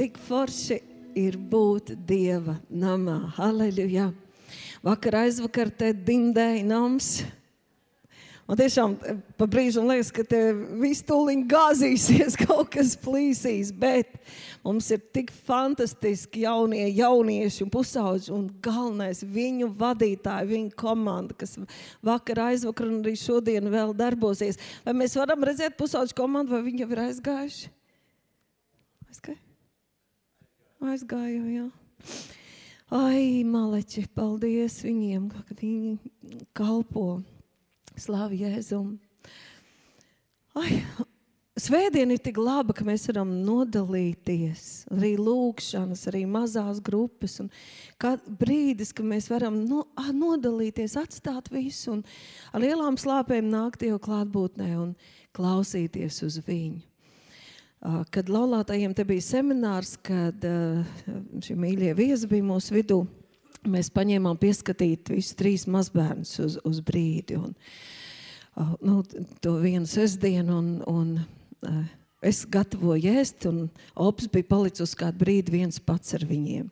tik forši ir būt Dieva namā. Halleluja! Vakar aizvakar te dimdēja nams. Un tiešām eh, pa brīžam liekas, ka te viss tūlīt gāzīsies, kaut kas plīsīs, bet mums ir tik fantastiski jaunie jaunieši un pusauģi un galvenais viņu vadītāji, viņu komanda, kas vakar, aizvakar un arī šodien vēl darbosies. Vai mēs varam redzēt pusauģu komandu, vai viņi jau ir aizgājuši? Aizgāju? Aizgāju, jā. Ai, maleči, paldies viņiem, ka viņi kalpo. Slavu Jēzum! Ai, Svētdiena ir tik laba, ka mēs varam nodalīties. Arī lūkšanas, arī mazās grupas. Un brīdis, kad mēs varam no, nodalīties, atstāt visu un ar lielām slāpēm nākt jau klātbūtnē un klausīties uz viņu. Kad laulātajiem te bija seminārs, kad šie mīļie viesi bija mūsu vidū, mēs paņēmām pieskatīt visus trīs mazbērnus uz, uz brīdi. Un, uh, nu, to vienu sestdienu, un, un es gatavoju ēst, un Ops bija palicis kādu brīdi viens pats ar viņiem.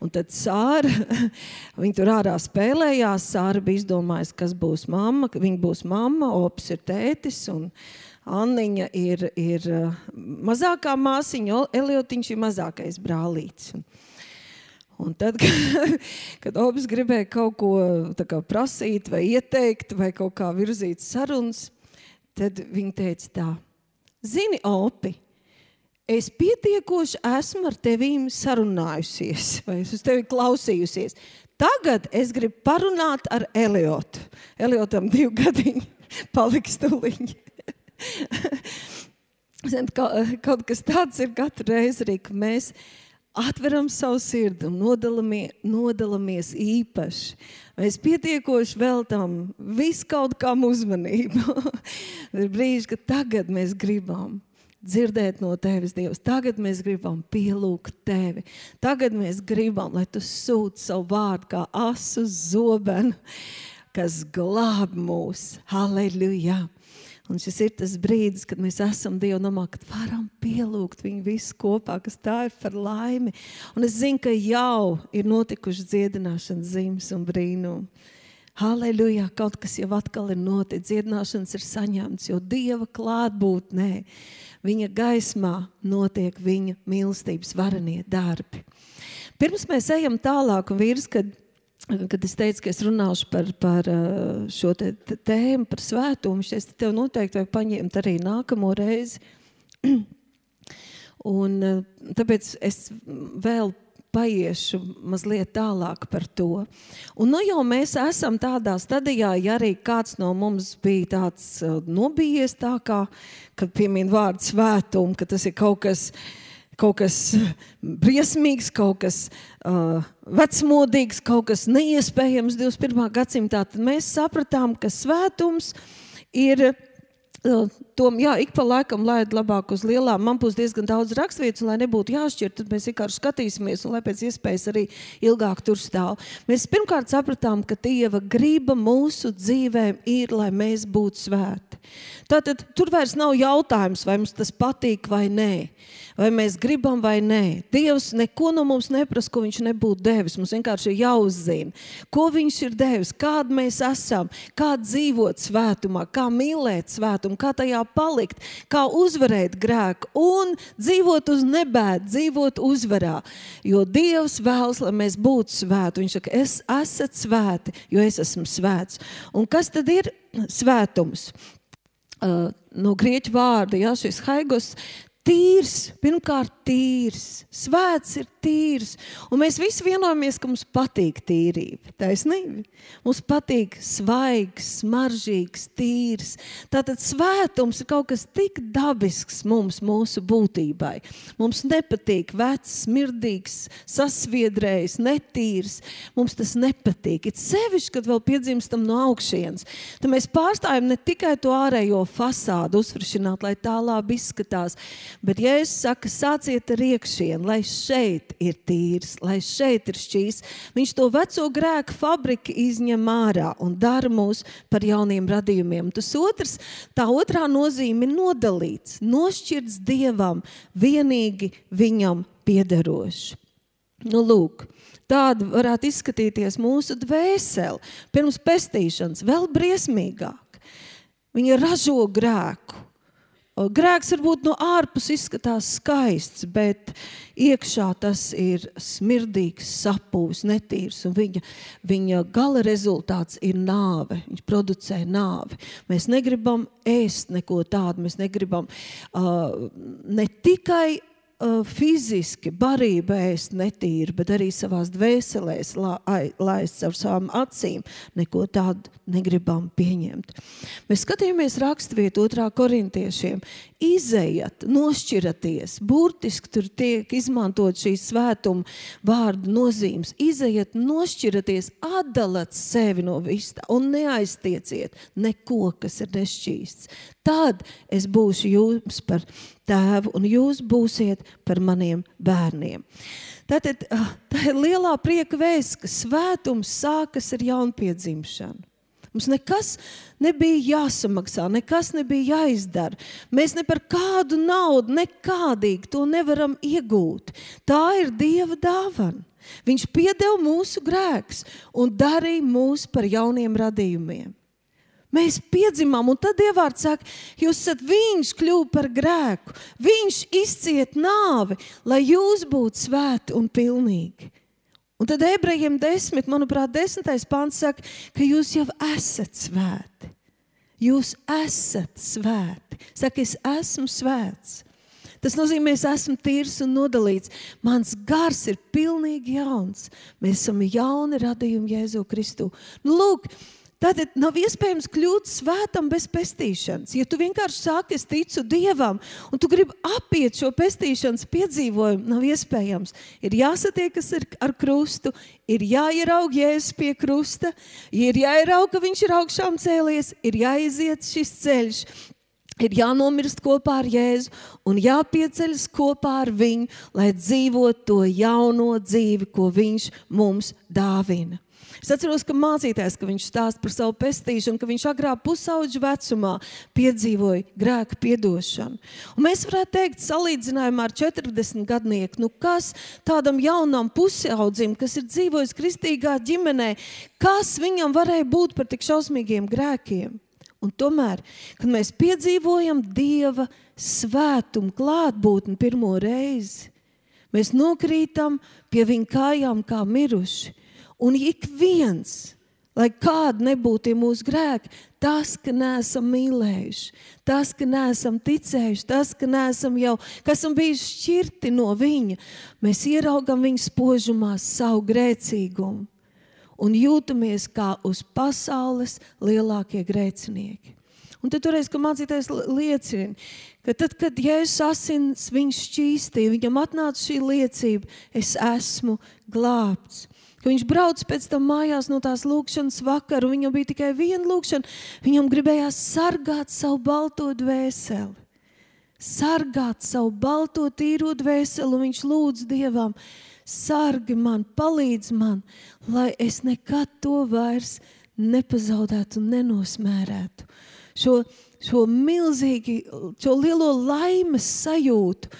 Un tad Sāra, viņa tur ārā spēlējās, Sāra bija izdomājusi, kas būs mamma, viņa būs mamma, Ops ir tētis, un Anniņa ir, ir mazākā māsiņa, Eliotiņš ir mazākais brālītis. Un, tad, kad, kad Obis gribēja kaut ko kā, prasīt, vai ieteikt, vai kaut kā virzīt sarunas, tad viņa teica, tā, zini, Opi, es pietiekoši esmu ar tevi sarunājusies, vai es uz tevi klausījusies. Tagad es gribu parunāt ar Eliotu. Eliotam divi gadiņi paliks tuliņi. kaut kas tāds ir katru reizi arī, ka mēs atveram savu sirdi un nodalamies, nodalamies īpaši. Mēs pietiekoši veltām visu kaut kam uzmanību. ir brīži, kad tagad mēs gribam dzirdēt no tevis, Dievs. Tagad mēs gribam pielūgt tevi. Tagad mēs gribam, lai tu sūti savu vārdu kā asu zobenu, kas glāb mūs. Halleluja! Un šis ir tas brīdis, kad mēs esam Dieva namā, kad varam pielūgt viņu visu kopā, kas tā ir par laimi. Un es zinu, ka jau ir notikuši dziedināšanas zīmes un brīnumi. Halleluja! Kaut kas jau atkal ir noticis, dziedināšanas ir saņemts, jo Dieva klātbūtnē, viņa gaismā notiek viņa mīlestības varenie darbi. Pirms mēs ejam tālāk, un vīrs, kad kad es teicu, ka es runāšu par, par uh, šo te, tēmu, par svētumu, es tev noteikti vajag paņemt arī nākamo reizi. Un, uh, tāpēc es vēl paiešu mazliet tālāk par to. Un nu jau mēs esam tādā stadijā, ja arī kāds no mums bija tāds uh, nobijies tā kā, kad piemin vārdu svētumu, ka tas ir kaut kas, uh, kaut kas briesmīgs, kaut kas uh, vecmodīgs, kaut kas neiespējams 21. gadsimtā, tad mēs sapratām, ka svētums ir. Uh, tom, jā, ik pa laikam laid labāk uz lielām. Man būs diezgan daudz raksturvietas, un lai nebūtu jāšķir, tad mēs vienkārši skatīsimies, un lai pēc iespējas arī ilgāk tur stāv. Mēs pirmkārt sapratām, ka Dieva griba mūsu dzīvēm ir, lai mēs būtu svēti. Tātad tur vairs nav jautājums, vai mums tas patīk vai nē vai mēs gribam vai nē. Dievs neko no mums neprasa, ko viņš nebūtu devis. Mums vienkārši ir jāuzzina, ko viņš ir devis, kāda mēs esam, kā dzīvot svētumā, kā mīlēt svētumu, kā tajā palikt, kā uzvarēt grēku un dzīvot uz nebēdu, dzīvot uzvarā. Jo Dievs vēlas, lai mēs būtu svēti. Viņš saka, es esmu svēti, jo es esmu svēts. Un kas tad ir svētums? Uh, no grieķu vārda, ja šis haigos tīrs, pirmkārt, tīrs, svēts ir tīrs. Un mēs visi vienojamies, ka mums patīk tīrība. Taisnība. Mums patīk svaigs, smaržīgs, tīrs. Tātad svētums ir kaut kas tik dabisks mums, mūsu būtībai. Mums nepatīk vecs, smirdīgs, sasviedrējis, netīrs. Mums tas nepatīk. Ir sevišķi, kad vēl piedzimstam no augšienes. Tad mēs pārstājam ne tikai to ārējo fasādu uzfrišināt, lai tā labi izskatās, Bet, ja es saku, sāciet ar iekšienu, lai šeit ir tīrs, lai šeit ir šķīs, viņš to veco grēku fabriku izņem ārā un dara mūs par jauniem radījumiem. Tas otrs, tā otrā nozīme ir nodalīts, nošķirts Dievam, vienīgi viņam piederošs. Nu, lūk, tāda varētu izskatīties mūsu dvēsele pirms pestīšanas, vēl briesmīgāk. Viņa ražo grēku. Grēks varbūt no ārpuses izskatās skaists, bet iekšā tas ir smirdīgs, sapūs, netīrs. Viņa, viņa gala rezultāts ir nāve. Viņš producē nāvi. Mēs negribam ēst neko tādu. Mēs negribam uh, ne tikai fiziski barība ēst netīri, bet arī savā dvēselēs laist caur savām acīm. Neko tādu negribam pieņemt. Mēs skatījāmies raksturvietu otrā korintiešiem. Izejiet, nošķiraties. Burtiski tur tiek izmantot šīs svētuma vārdu nozīmes. Izejiet, nošķiraties, atdaliet sevi no vista un neaiztieciet neko, kas ir nešķīsts. Tad es būšu jums par tēvu, un jūs būsiet par maniem bērniem. Tātad tā ir lielā prieka vēsts, ka svētums sākas ar jaunpiedzimšanu. Mums nekas nebija jāsamaksā, nekas nebija jāizdara. Mēs ne par kādu naudu, nekādīgi to nevaram iegūt. Tā ir Dieva dāvana. Viņš piedeva mūsu grēkus un darīja mūs par jauniem radījumiem. Mēs piedzimām, un tad Dievs saka, jūs esat viņš kļuvis par grēku. Viņš izciet nāvi, lai jūs būtu svēti un pilnīgi. Un tad ebrejiem desmit, manuprāt, desmitais pāns saka, ka jūs jau esat svēti. Jūs esat svēti. Saka, es esmu svēts. Tas nozīmē, es esmu tīrs un nodalīts. Mans gars ir pilnīgi jauns. Mēs esam jauni radījumi Jēzu Kristu. Nu, lūk, Tad nav iespējams kļūt svētam bez pestīšanas. Ja tu vienkārši saki, es ticu Dievam, un tu gribi apiet šo pestīšanas piedzīvojumu, nav iespējams. Ir jāsatiekas ar, ar krustu, ir jāieraug jēzus pie krusta, ir jāieraug, ka viņš ir augšām cēlies, ir jāiziet šis ceļš. Ir jānomirst kopā ar Jēzu un jāpieceļas kopā ar viņu, lai dzīvotu to jauno dzīvi, ko viņš mums dāvina. Es atceros, ka mācītājs, ka viņš stāsta par savu pestīšanu, ka viņš agrā pusauģa vecumā piedzīvoja grēka piedošanu. Un mēs varētu teikt, salīdzinājumā ar 40 gadnieku, nu kas tādam jaunam pusaudzim, kas ir dzīvojis kristīgā ģimenē, kas viņam varēja būt par tik šausmīgiem grēkiem? Un tomēr, kad mēs piedzīvojam Dieva svētumu klātbūtni pirmo reizi, mēs nokrītam pie viņa kājām kā miruši. Un ik viens, lai kāda nebūtu mūsu grēki, tas, ka neesam mīlējuši, tas, ka neesam ticējuši, tas, ka neesam jau, kas esam bijuši šķirti no viņa, mēs ieraugam viņa spožumā savu grēcīgumu un jūtamies kā uz pasaules lielākie grēcinieki. Un tad toreiz, kad mācītājs liecina, ka tad, kad Jēzus asins viņš šķīstīja, viņam atnāca šī liecība, es esmu glābts ka viņš brauc pēc tam mājās no tās lūkšanas vakara, un viņam bija tikai viena lūkšana. Viņam gribējās sargāt savu balto dvēseli. Sargāt savu balto, tīro dvēseli, un viņš lūdz Dievam, sargi man, palīdz man, lai es nekad to vairs nepazaudētu un nenosmērētu. Šo, šo milzīgi, šo lielo laimes sajūtu,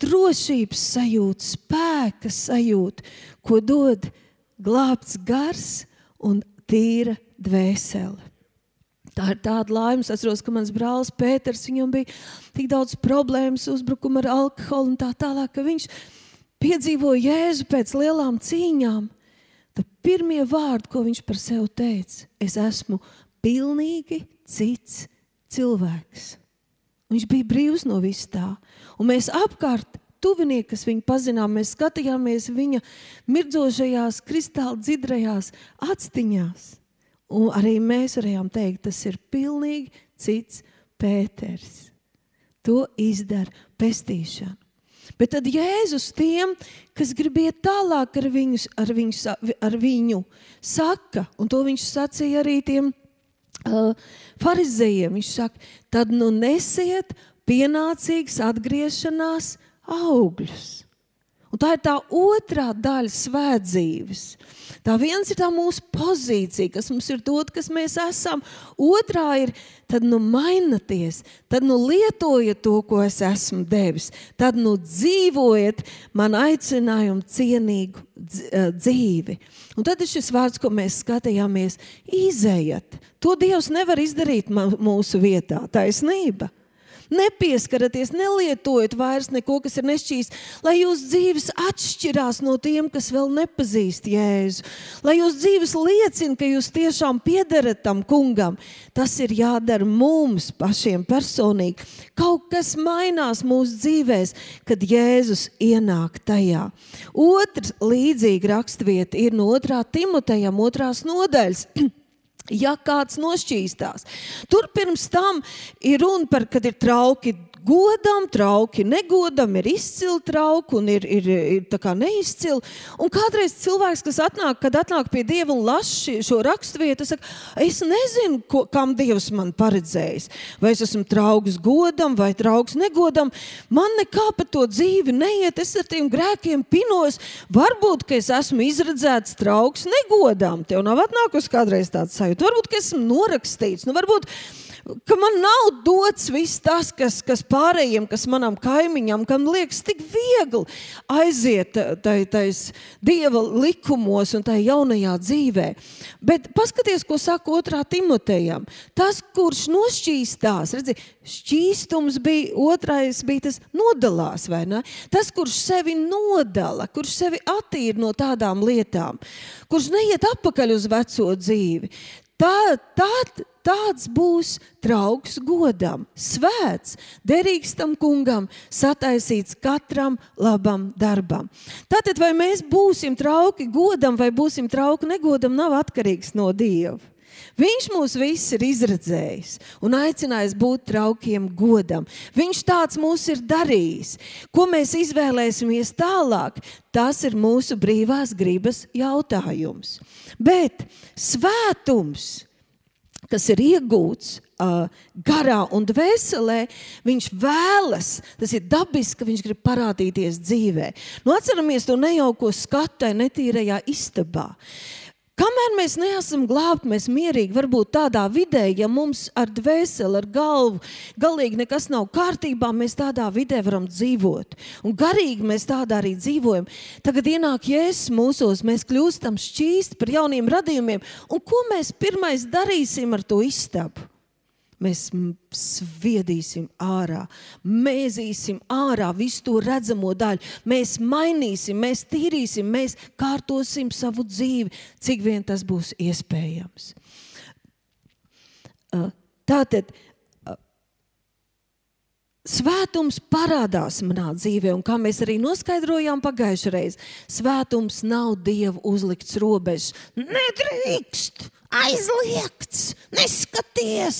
drošības sajūtu, spēka sajūtu, ko dod glābts gars un tīra dvēsele. Tā ir tāda laime. Es atceros, ka mans brālis Pēters, viņam bija tik daudz problēmas, uzbrukuma ar alkoholu un tā tālāk, ka viņš piedzīvoja Jēzu pēc lielām cīņām. Tad pirmie vārdi, ko viņš par sevi teica, es esmu pilnīgi cits cilvēks. Viņš bija brīvs no vis tā. Un mēs apkārt tuvinieki, kas viņu pazinām, mēs skatījāmies viņa mirdzošajās, kristāli dzidrajās actiņās. Un arī mēs varējām teikt, tas ir pilnīgi cits Pēters. To izdara pestīšana. Bet tad Jēzus tiem, kas grib iet tālāk ar viņu, ar viņu, ar viņu saka, un to viņš sacīja arī tiem uh, farizējiem. Viņš saka, tad nu nesiet pienācīgas atgriešanās augļus. Un tā ir tā otrā daļa svētdzīves. Tā viens ir tā mūsu pozīcija, kas mums ir dota, kas mēs esam. Otrā ir, tad nu mainieties, tad nu lietojiet to, ko es esmu devis. Tad nu dzīvojiet man aicinājumu cienīgu eh, dzīvi. Un tad ir šis vārds, ko mēs skatījāmies, izējiet. To Dievs nevar izdarīt mūsu vietā, taisnība. Nepieskaraties, nelietojiet vairs neko, kas ir nešķīs, lai jūsu dzīves atšķirās no tiem, kas vēl nepazīst Jēzu. Lai jūsu dzīves liecina, ka jūs tiešām piederat tam kungam. Tas ir jādara mums pašiem personīgi. Kaut kas mainās mūsu dzīvēs, kad Jēzus ienāk tajā. Otra līdzīga raksturvieta ir no 2. Timotejam, 2. nodaļas. Ja kāds nošķīstās, tur pirms tam ir runa par, kad ir trauki godam, trauki negodam, ir izcili trauki un ir, ir, ir neizcili. Un kādreiz cilvēks, kas atnāk, kad atnāk pie Dieva un lasa šo raksturvietu, saka, es nezinu, ko, kam Dievs man paredzējis. Vai es esmu trauks godam vai trauks negodam. Man nekā par to dzīvi neiet, es ar tiem grēkiem pinos. Varbūt, ka es esmu izredzēts trauks negodam. Tev nav atnākusi kādreiz tāds sajūta. Varbūt, ka esmu norakstīts. Nu, varbūt, ka man nav dots viss tas, kas, kas pārējiem, kas manam kaimiņam, kam liekas tik viegli aiziet tajos dieva likumos un tajā jaunajā dzīvē. Bet paskaties, ko saka otrā Timotejam. Tas, kurš nošķīstās, redzi, šķīstums bija, otrais bija tas nodalās, vai ne? Tas, kurš sevi nodala, kurš sevi attīra no tādām lietām, kurš neiet atpakaļ uz veco dzīvi. Tā, tā, tāds būs trauks godam, svēts, derīgs tam kungam, sataisīts katram labam darbam. Tātad, vai mēs būsim trauki godam vai būsim trauki negodam, nav atkarīgs no Dieva. Viņš mūs visus ir izredzējis un aicinājis būt traukiem godam. Viņš tāds mūs ir darījis. Ko mēs izvēlēsimies tālāk, tas ir mūsu brīvās gribas jautājums. Bet svētums kas ir iegūts uh, garā un dvēselē, viņš vēlas, tas ir dabiski, ka viņš grib parādīties dzīvē. Nu, atceramies to nejauko skatu netīrajā istabā. Kamēr mēs neesam glābti, mēs mierīgi varbūt tādā vidē, ja mums ar dvēseli, ar galvu galīgi nekas nav kārtībā, mēs tādā vidē varam dzīvot. Un garīgi mēs tādā arī dzīvojam. Tagad ienāk jēzus mūsos, mēs kļūstam šķīsti par jauniem radījumiem. Un ko mēs pirmais darīsim ar to istabu? Mēs sviedīsim ārā, mēzīsim ārā visu to redzamo daļu. Mēs mainīsim, mēs tīrīsim, mēs kārtosim savu dzīvi, cik vien tas būs iespējams. Tātad svētums parādās manā dzīvē, un kā mēs arī noskaidrojām pagājušajā reizē, svētums nav Dieva uzlikts robežas. Nedrīkst! Aizliegts, neskaties,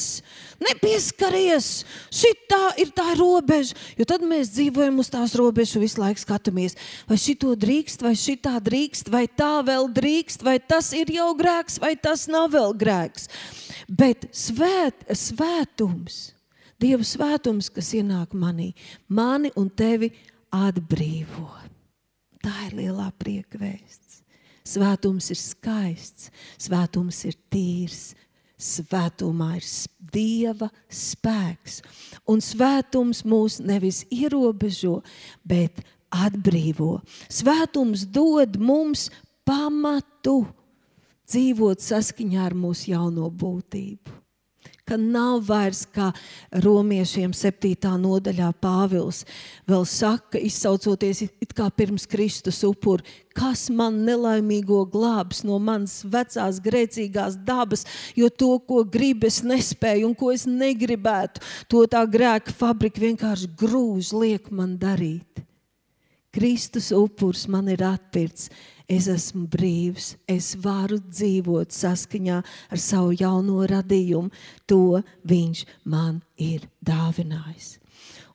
nepieskaries. Šī ir tā robeža, jo tad mēs dzīvojam uz tās robežas, visu laiku skatāmies, vai šī to drīkst, vai šī tā drīkst, vai tā vēl drīkst, vai tas ir jau grēks, vai tas nav vēl grēks. Bet svēt, svētums, Dieva svētums, kas ienāk manī, mani un tevi atbrīvo. Tā ir lielā prieka vēsts. Svētums ir skaists, svētums ir tīrs, svētumā ir dieva spēks. Un svētums mūs nevis ierobežo, bet atbrīvo. Svētums dod mums pamatu dzīvot saskaņā ar mūsu jauno būtību ka nav vairs kā romiešiem 7. nodaļā Pāvils vēl saka, izsaucoties it kā pirms Kristus upuri, kas man nelaimīgo glābs no manas vecās grēcīgās dabas, jo to, ko gribu, es nespēju un ko es negribētu, to tā grēka fabrika vienkārši grūž liek man darīt. Kristus upurs man ir atpirts es esmu brīvs, es varu dzīvot saskaņā ar savu jauno radījumu. To viņš man ir dāvinājis.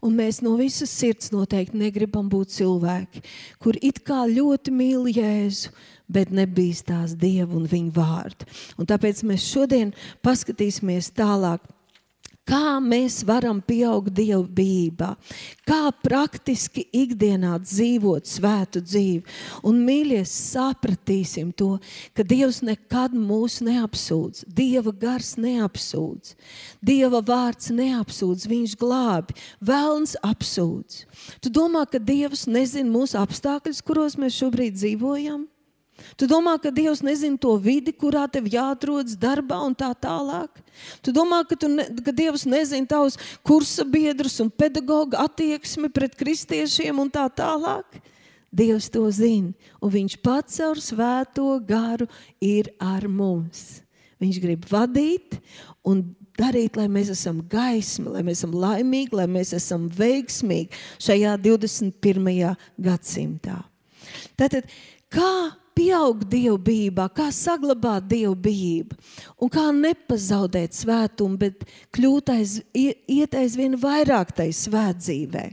Un mēs no visas sirds noteikti negribam būt cilvēki, kur it kā ļoti mīl Jēzu, bet nebīstās Dievu un viņa vārdu. Un tāpēc mēs šodien paskatīsimies tālāk Kā mēs varam pieaugt dievbijībā, kā praktiski ikdienā dzīvot svētu dzīvi. Un, mīļie, sapratīsim to, ka Dievs nekad mūs neapsūdz, Dieva gars neapsūdz, Dieva vārds neapsūdz, Viņš glābi, Vēlns apsūdz. Tu domā, ka Dievs nezina mūsu apstākļus, kuros mēs šobrīd dzīvojam? Tu domā, ka Dievs nezina to vidi, kurā tev jāatrodas darbā un tā tālāk. Tu domā, ka, tu ne, ka Dievs nezina tavus kursa biedrus un pedagoģa attieksmi pret kristiešiem un tā tālāk. Dievs to zina, un Viņš pats ar svēto garu ir ar mums. Viņš grib vadīt un darīt, lai mēs esam gaismi, lai mēs esam laimīgi, lai mēs esam veiksmīgi šajā 21. gadsimtā. Tātad, kā pieaugt dievbijībā, kā saglabāt dievbijību un kā nepazaudēt svētumu, bet kļūt aiz, iet aizvien vairāk tai svētdzīvē.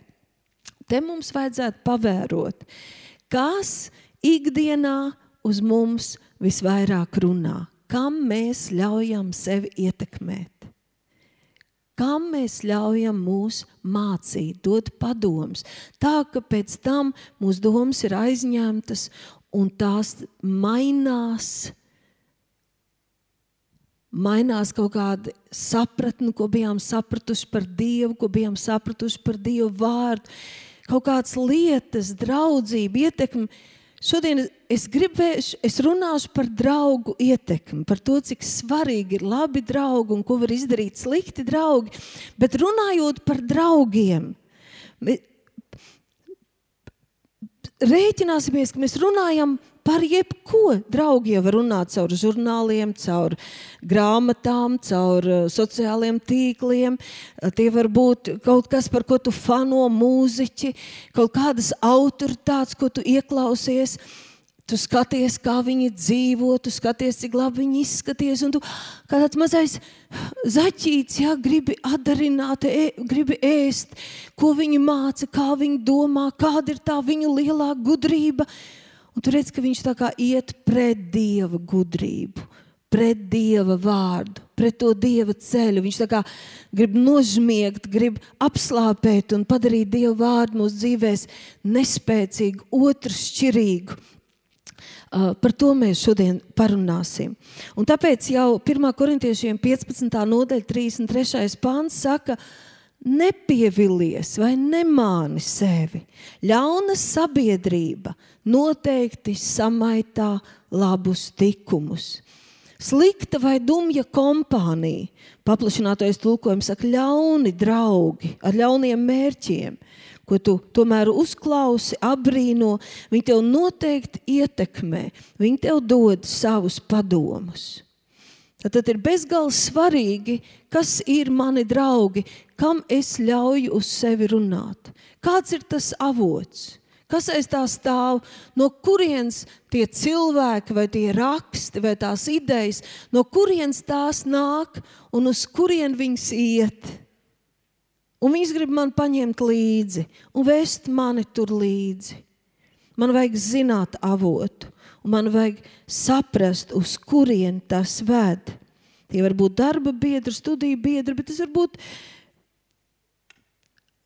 Te mums vajadzētu pavērot, kas ikdienā uz mums visvairāk runā, kam mēs ļaujam sevi ietekmēt. Kam mēs ļaujam mūs mācīt, dot padomus, tā ka pēc tam mūsu domas ir aizņemtas un tās mainās. Mainās kaut kāda sapratne, ko bijām sapratuši par Dievu, ko bijām sapratuši par Dievu vārdu, kaut kādas lietas, draudzība, ietekme. Šodien es gribēšu, es runāšu par draugu ietekmi, par to, cik svarīgi ir labi draugi un ko var izdarīt slikti draugi. Bet runājot par draugiem, rēķināsimies, ka mēs runājam par jebko. Draugi jau var runāt caur žurnāliem, caur grāmatām, caur uh, sociāliem tīkliem. Tie var būt kaut kas, par ko tu fano mūziķi, kaut kādas autoritātes, ko tu ieklausies. Tu skaties, kā viņi dzīvo, tu skaties, cik labi viņi izskaties. Un tu kā tāds mazais zaķītis, ja, gribi atdarināt, e, gribi ēst, ko viņi māca, kā viņi domā, kāda ir tā viņu lielā gudrība. Un tu redz, ka viņš tā kā iet pret dieva gudrību, pret dieva vārdu, pret to dieva ceļu. Viņš tā kā grib nožmiegt, grib apslāpēt un padarīt dievu vārdu mūsu dzīvēs nespēcīgu, otršķirīgu par to mēs šodien parunāsim. Un tāpēc jau 1. korintiešiem 15. nodaļa, 33. pāns saka, nepievilies vai nemāni sevi. Ļauna sabiedrība noteikti samaitā labus tikumus. Slikta vai dumja kompānija, paplašinātais tulkojums saka, ļauni draugi ar ļauniem mērķiem ko tu tomēr uzklausi, apbrīno, viņi tev noteikti ietekmē, viņi tev dod savus padomus. Tad ir bezgalīgi svarīgi, kas ir mani draugi, kam es ļauju uz sevi runāt. Kāds ir tas avots? Kas aiz tā stāv? No kurienes tie cilvēki, vai tie raksti, vai tās idejas, no kurienes tās nāk un uz kurien viņas iet? Un viņas grib man paņemt līdzi un vest mani tur līdzi. Man vajag zināt avotu, un man vajag saprast, uz kurien tas ved. Tie var būt darba biedri, studiju biedri, bet tas var būt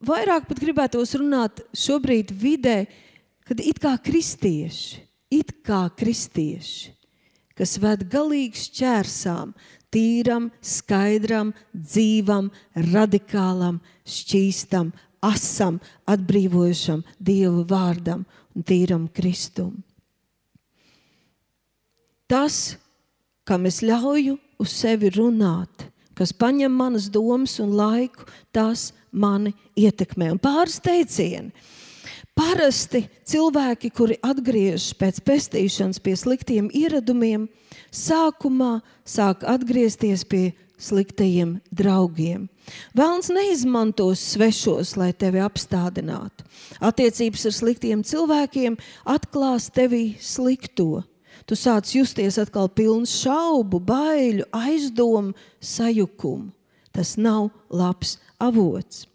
vairāk pat gribētos runāt šobrīd vidē, kad it kā kristieši, it kā kristieši, kas ved galīgi šķērsām, tīram, skaidram, dzīvam, radikālam, šķīstam, asam, atbrīvojušam Dieva vārdam un tīram Kristum. Tas, kam es ļauju uz sevi runāt, kas paņem manas domas un laiku, tas mani ietekmē. Un pāris teicieni. Parasti cilvēki, kuri atgriežas pēc pestīšanas pie sliktiem ieradumiem, sākumā sāk atgriezties pie sliktajiem draugiem. Vēlns neizmantos svešos, lai tevi apstādinātu. Attiecības ar sliktiem cilvēkiem atklās tevī slikto. Tu sāc justies atkal pilns šaubu, baiļu, aizdomu, sajukumu. Tas nav labs avots.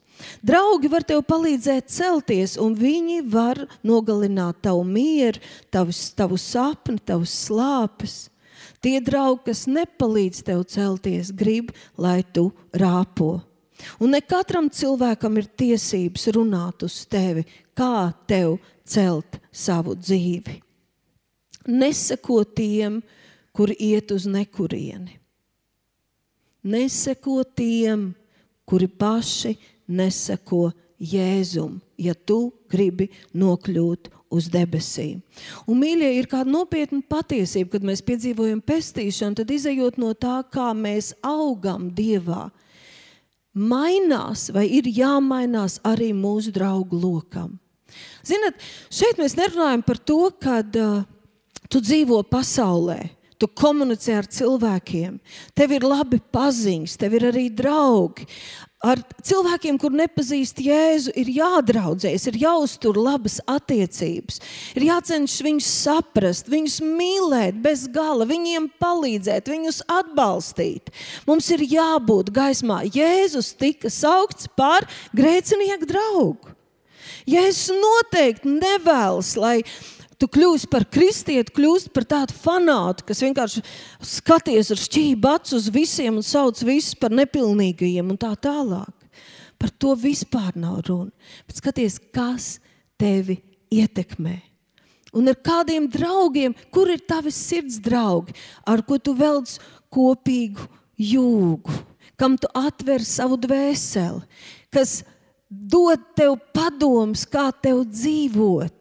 Draugi var tev palīdzēt celties, un viņi var nogalināt tavu mieru, tavus, tavu sapni, tavus slāpes. Tie draugi, kas nepalīdz tev celties, grib, lai tu rāpo. Un ne katram cilvēkam ir tiesības runāt uz tevi, kā tev celt savu dzīvi. Neseko tiem, kuri iet uz nekurieni. Neseko tiem, kuri paši neseko Jēzum, ja tu gribi nokļūt uz debesīm. Un, mīļie, ir kāda nopietna patiesība, kad mēs piedzīvojam pestīšanu, tad izējot no tā, kā mēs augam Dievā, mainās vai ir jāmainās arī mūsu draugu lokam. Ziniet, šeit mēs nerunājam par to, ka uh, tu dzīvo pasaulē. Tu komunicē ar cilvēkiem, tev ir labi paziņas, tev ir arī draugi ar cilvēkiem, kur nepazīst Jēzu, ir jādraudzējas, ir jāuztur labas attiecības, ir jācenšas viņus saprast, viņus mīlēt bez gala, viņiem palīdzēt, viņus atbalstīt. Mums ir jābūt gaismā. Jēzus tika saukts par grēcinieku draugu. Jēzus noteikti nevēlas, lai tu kļūsi par kristieti, kļūsi par tādu fanātu, kas vienkārši skaties ar šķību acu uz visiem un sauc visus par nepilnīgajiem un tā tālāk. Par to vispār nav runa. Bet skaties, kas tevi ietekmē. Un ar kādiem draugiem, kur ir tavi sirds draugi, ar ko tu velc kopīgu jūgu, kam tu atver savu dvēseli, kas dod tev padomus, kā tev dzīvot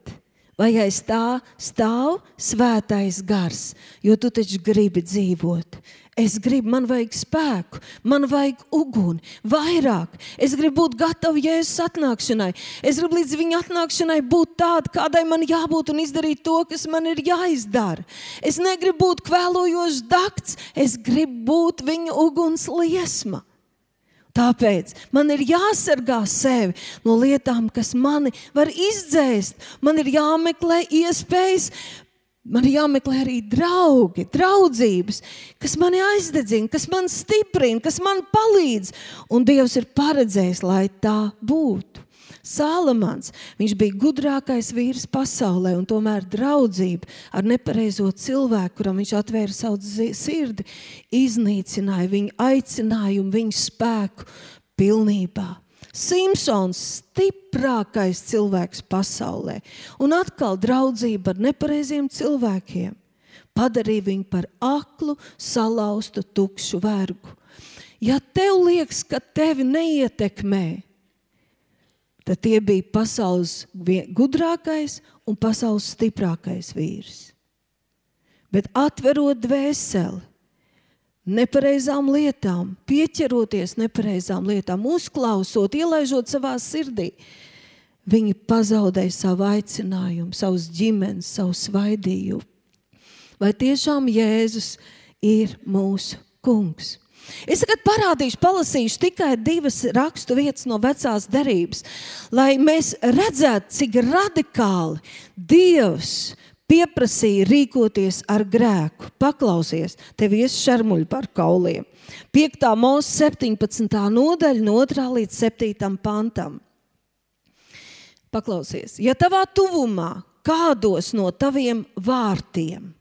vai aiz tā stāv svētais gars, jo tu taču gribi dzīvot. Es gribu, man vajag spēku, man vajag uguni, vairāk. Es gribu būt gatava Jēzus atnākšanai. Es gribu līdz viņa atnākšanai būt tādai, kādai man jābūt un izdarīt to, kas man ir jāizdara. Es negribu būt kvēlojošs dakts, es gribu būt viņa uguns liesma. Tāpēc man ir jāsargā sevi no lietām, kas mani var izdzēst. Man ir jāmeklē iespējas, man ir jāmeklē arī draugi, draudzības, kas mani aizdedzina, kas man stiprina, kas man palīdz. Un Dievs ir paredzējis, lai tā būtu. Sālamans, viņš bija gudrākais vīrs pasaulē, un tomēr draudzība ar nepareizo cilvēku, kuram viņš atvēra savu sirdi, iznīcināja viņa aicinājumu, viņa spēku pilnībā. Simpsons, stiprākais cilvēks pasaulē, un atkal draudzība ar nepareiziem cilvēkiem padarīja viņu par aklu, salauztu, tukšu vergu. Ja tev liekas, ka tevi neietekmē, tad tie bija pasaules gudrākais un pasaules stiprākais vīrs. Bet atverot dvēseli, nepareizām lietām, pieķeroties nepareizām lietām, uzklausot, ielaižot savā sirdī, viņi pazaudēja savu aicinājumu, savus ģimenes, savu svaidījumu. Vai tiešām Jēzus ir mūsu kungs? Es tagad parādīšu, palasīšu tikai divas rakstu vietas no vecās derības, lai mēs redzētu, cik radikāli Dievs pieprasīja rīkoties ar grēku. Paklausies, tev ies šarmuļi par kauliem. 5. mūzika 17. nodaļa, no 2. līdz 7. pantam. Paklausies, ja tavā tuvumā kādos no taviem vārtiem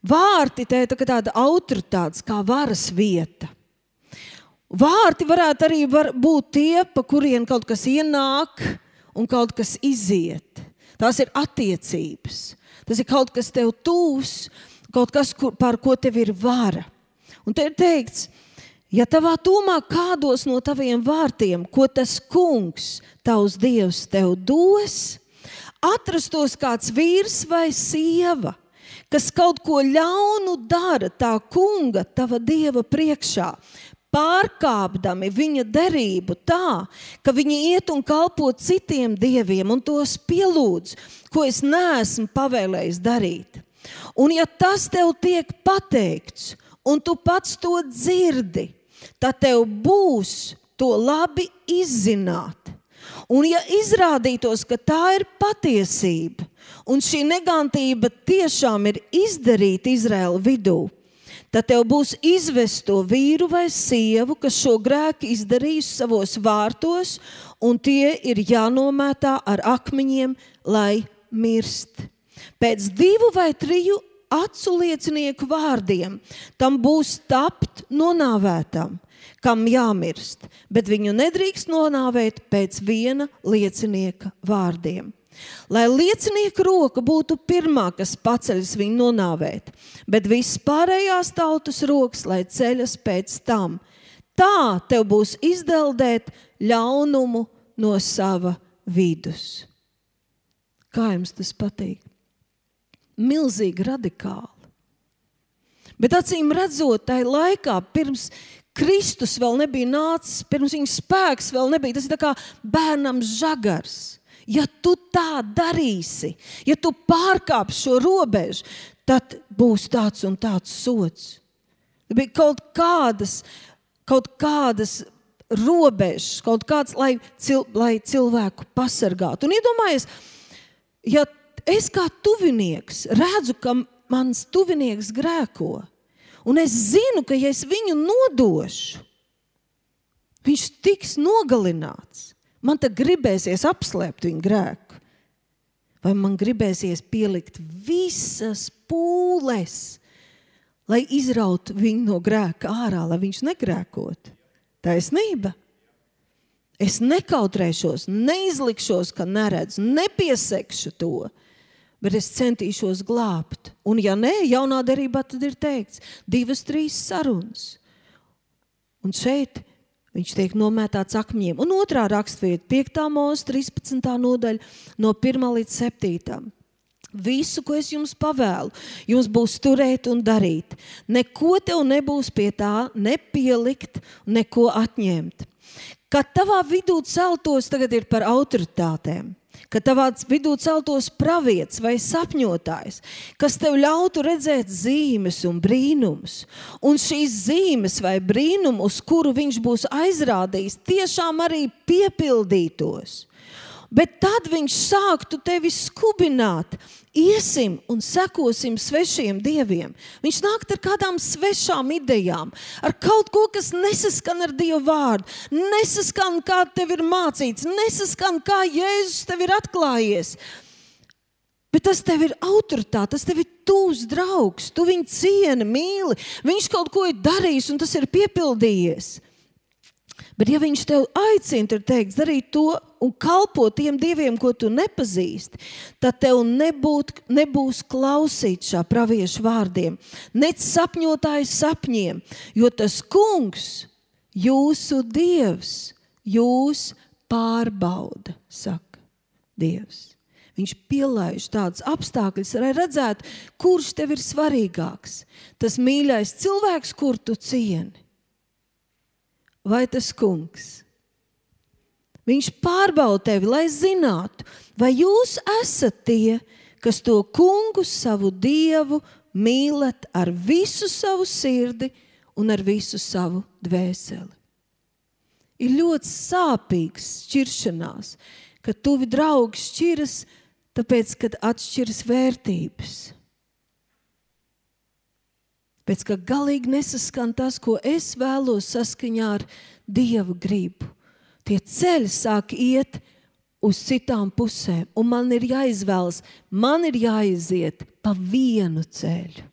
Vārti te ir tāda autoritāte, kā varas vieta. Vārti varētu arī var būt tie, pa kuriem kaut kas ienāk un kaut kas iziet. Tās ir attiecības. Tas ir kaut kas tev tūs, kaut kas, kur, par ko tev ir vara. Un te ir teikts, ja tavā tūmā kādos no taviem vārtiem, ko tas kungs, tavs dievs, tev dos, atrastos kāds vīrs vai sieva, kas kaut ko ļaunu dara tā kunga, tava dieva priekšā, pārkāpdami viņa derību tā, ka viņi iet un kalpo citiem dieviem un tos pielūdz, ko es neesmu pavēlējis darīt. Un ja tas tev tiek pateikts, un tu pats to dzirdi, tad tev būs to labi izzināt. Un ja izrādītos, ka tā ir patiesība, un šī negantība tiešām ir izdarīta Izraēla vidū, tad tev būs izvest to vīru vai sievu, kas šo grēku izdarījusi savos vārtos, un tie ir jānomētā ar akmeņiem, lai mirst. Pēc divu vai triju acu liecinieku vārdiem tam būs tapt nonāvētam. kam jāmirst, bet viņu nedrīkst nonāvēt pēc viena liecinieka vārdiem. Lai liecinieka roka būtu pirmā, kas paceļas viņu nonāvēt, bet viss pārējās tautas rokas, lai ceļas pēc tam. Tā tev būs izdeldēt ļaunumu no sava vidus. Kā jums tas patīk? Milzīgi radikāli. Bet acīm redzot, tajā laikā, pirms Kristus vēl nebija nācis, pirms viņa spēks vēl nebija, tas ir kā bērnam žagars. Ja tu tā darīsi, ja tu pārkāpsi šo robežu, tad būs tāds un tāds sots. Bija kaut kādas, kaut kādas robežas, kaut kāds, lai, cil, lai cilvēku pasargātu. Un iedomājieties, ja es kā tuvinieks redzu, ka mans tuvinieks grēko, un es zinu, ka ja es viņu nodošu, viņš tiks nogalināts. Man te gribēsies apslēpt viņa grēku, vai man gribēsies pielikt visas pūles, lai izrautu viņu no grēka ārā, lai viņš negrēkotu. Taisnība. Es nekautrēšos, neizlikšos, ka neredzu, nepiesekšu to, bet es centīšos glābt. Un, ja nē, jaunā derībā tad ir teikts, divas, trīs sarunas. Un šeit viņš tiek nomētāts akmeņiem. Un otrā raksturvieta, 5. mūža, 13. nodaļa, no 1 līdz 7. Visu, ko es jums pavēlu, jums būs turēt un darīt. Neko tev nebūs pie tā nepielikt, neko atņemt. Kad tavā vidū celtos, tagad ir par autoritātēm, kad tavā vidū celtos pravietis vai sapņotājs, kas tev ļautu redzēt zīmes un brīnumus, un šīs zīmes vai brīnumu, uz kuru viņš būs aizrādījis, tiešām arī piepildītos. Bet tad viņš sāktu tevi skubināt, iesim un sekosim svešiem dieviem. Viņš nāk ar kādām svešām idejām, ar kaut ko, kas nesaskan ar Dievu vārdu, nesaskan, kā tev ir mācīts, nesaskan, kā Jēzus tev ir atklājies. Bet tas tev ir autoritāte, tas tev ir tūs draugs, tu viņu cieni, mīli. Viņš kaut ko ir darījis un tas ir piepildījies. Bet, ja viņš tev aicina, tad teiks, darīt to un kalpot tiem dieviem, ko tu nepazīsti, tad tev nebūt, nebūs klausīt šā praviešu vārdiem, nec sapņotāju sapņiem, jo tas kungs, jūsu dievs, jūs pārbauda, saka Dievs. Viņš pielāgojas tādus apstākļus, lai redzētu, kurš tev ir svarīgāks. Tas mīļais cilvēks, kur tu cieni vai tas kungs. Viņš pārbauda tevi, lai zinātu, vai jūs esat tie, kas to kungu, savu dievu, mīlat ar visu savu sirdi un ar visu savu dvēseli. Ir ļoti sāpīgs šķiršanās, kad tuvi draugi šķiras, tāpēc, kad atšķiras vērtības. Pēc kā galīgi nesaskan tas, ko es vēlos saskaņā ar Dieva gribu. Tie ceļi sāk iet uz citām pusēm, un man ir jāizvēlas, man ir jāiziet pa vienu ceļu.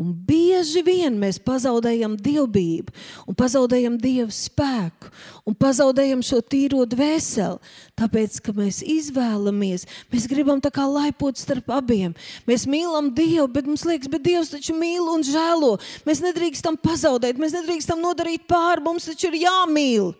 Un bieži vien mēs pazaudējam dievbijību, un pazaudējam dievu spēku, un pazaudējam šo tīro dvēseli. Tāpēc, ka mēs izvēlamies, mēs gribam tā kā laipot starp abiem. Mēs mīlam Dievu, bet mums liekas, ka Dievs taču mīl un žēlo. Mēs nedrīkstam pazaudēt, mēs nedrīkstam nodarīt pāri, mums taču ir jāmīl.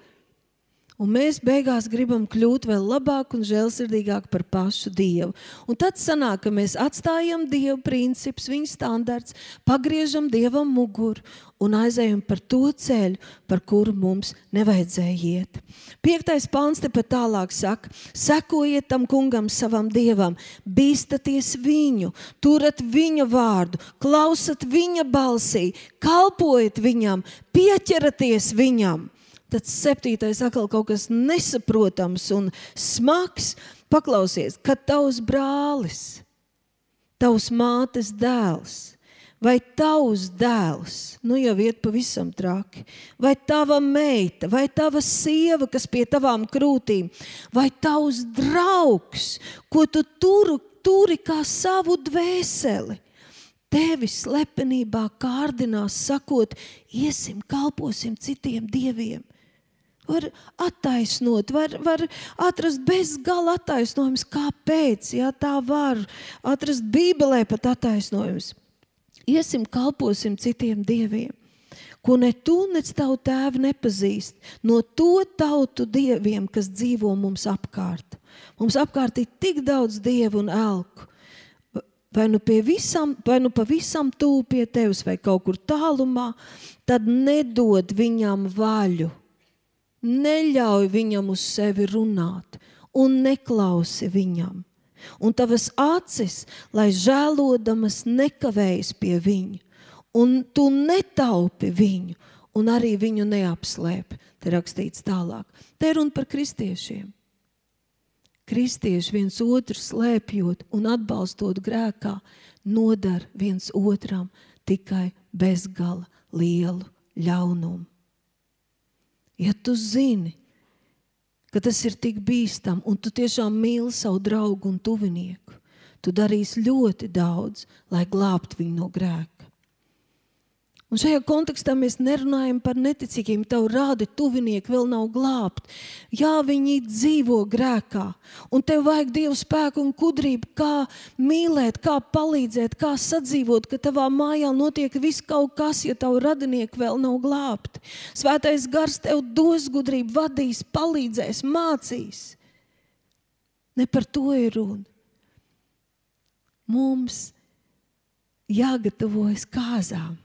Un mēs beigās gribam kļūt vēl labāk un žēlsirdīgāk par pašu Dievu. Un tad sanāk, ka mēs atstājam Dieva principus, viņa standarts, pagriežam Dievam muguru un aizējam par to ceļu, par kuru mums nevajadzēja iet. Piektais pāns te pat tālāk saka: sekojiet tam kungam, savam dievam, bīstaties viņu, turat viņa vārdu, klausat viņa balsī, kalpojiet viņam, pieķeraties viņam Tad septītais atkal kaut kas nesaprotams un smags. Paklausies, kad tavs brālis, tavs mātes dēls vai tavs dēls, nu jau iet pavisam traki, vai tava meita, vai tava sieva, kas pie tavām krūtīm, vai tavs draugs, ko tu turu, turi kā savu dvēseli, tevi slepenībā kārdinās, sakot, iesim, kalposim citiem dieviem. Var attaisnot, var, var atrast bezgala attaisnojumus, kāpēc. Ja, tā var atrast Bībelē pat attaisnojumus. Iesim, kalposim citiem dieviem ko ne tu, ne tavu tēvu nepazīst, no to tautu dieviem, kas dzīvo mums apkārt. Mums apkārt ir tik daudz dievu un elku. Vai nu, visam, vai nu pavisam tuvu pie tevis, vai kaut kur tālumā, tad nedod viņam vaļu. Neļauj viņam uz sevi runāt un neklausi viņam. Un tavas acis, lai žēlodamas, nekavējas pie viņa un tu netaupi viņu, un arī viņu neapslēp. Te rakstīts tālāk. Te runa par kristiešiem. Kristieši viens otru slēpjot un atbalstot grēkā, nodara viens otram tikai bezgala lielu ļaunumu. Ja tu zini, ka tas ir tik bīstami, un tu tiešām mīli savu draugu un tuvinieku, tu darīsi ļoti daudz, lai glābtu viņu no grēka. Un šajā kontekstā mēs nerunājam par neticīgiem. Tev rādi tuvinieki vēl nav glābti. Jā, viņi dzīvo grēkā. Un tev vajag dievu spēku un gudrību, kā mīlēt, kā palīdzēt, kā sadzīvot, ka tavā mājā notiek viss kaut kas, ja tavu radinieku vēl nav glābti. Svētais gars tev dos gudrību, vadīs, palīdzēs, mācīs. Ne par to ir runa. Mums jāgatavojas kāzām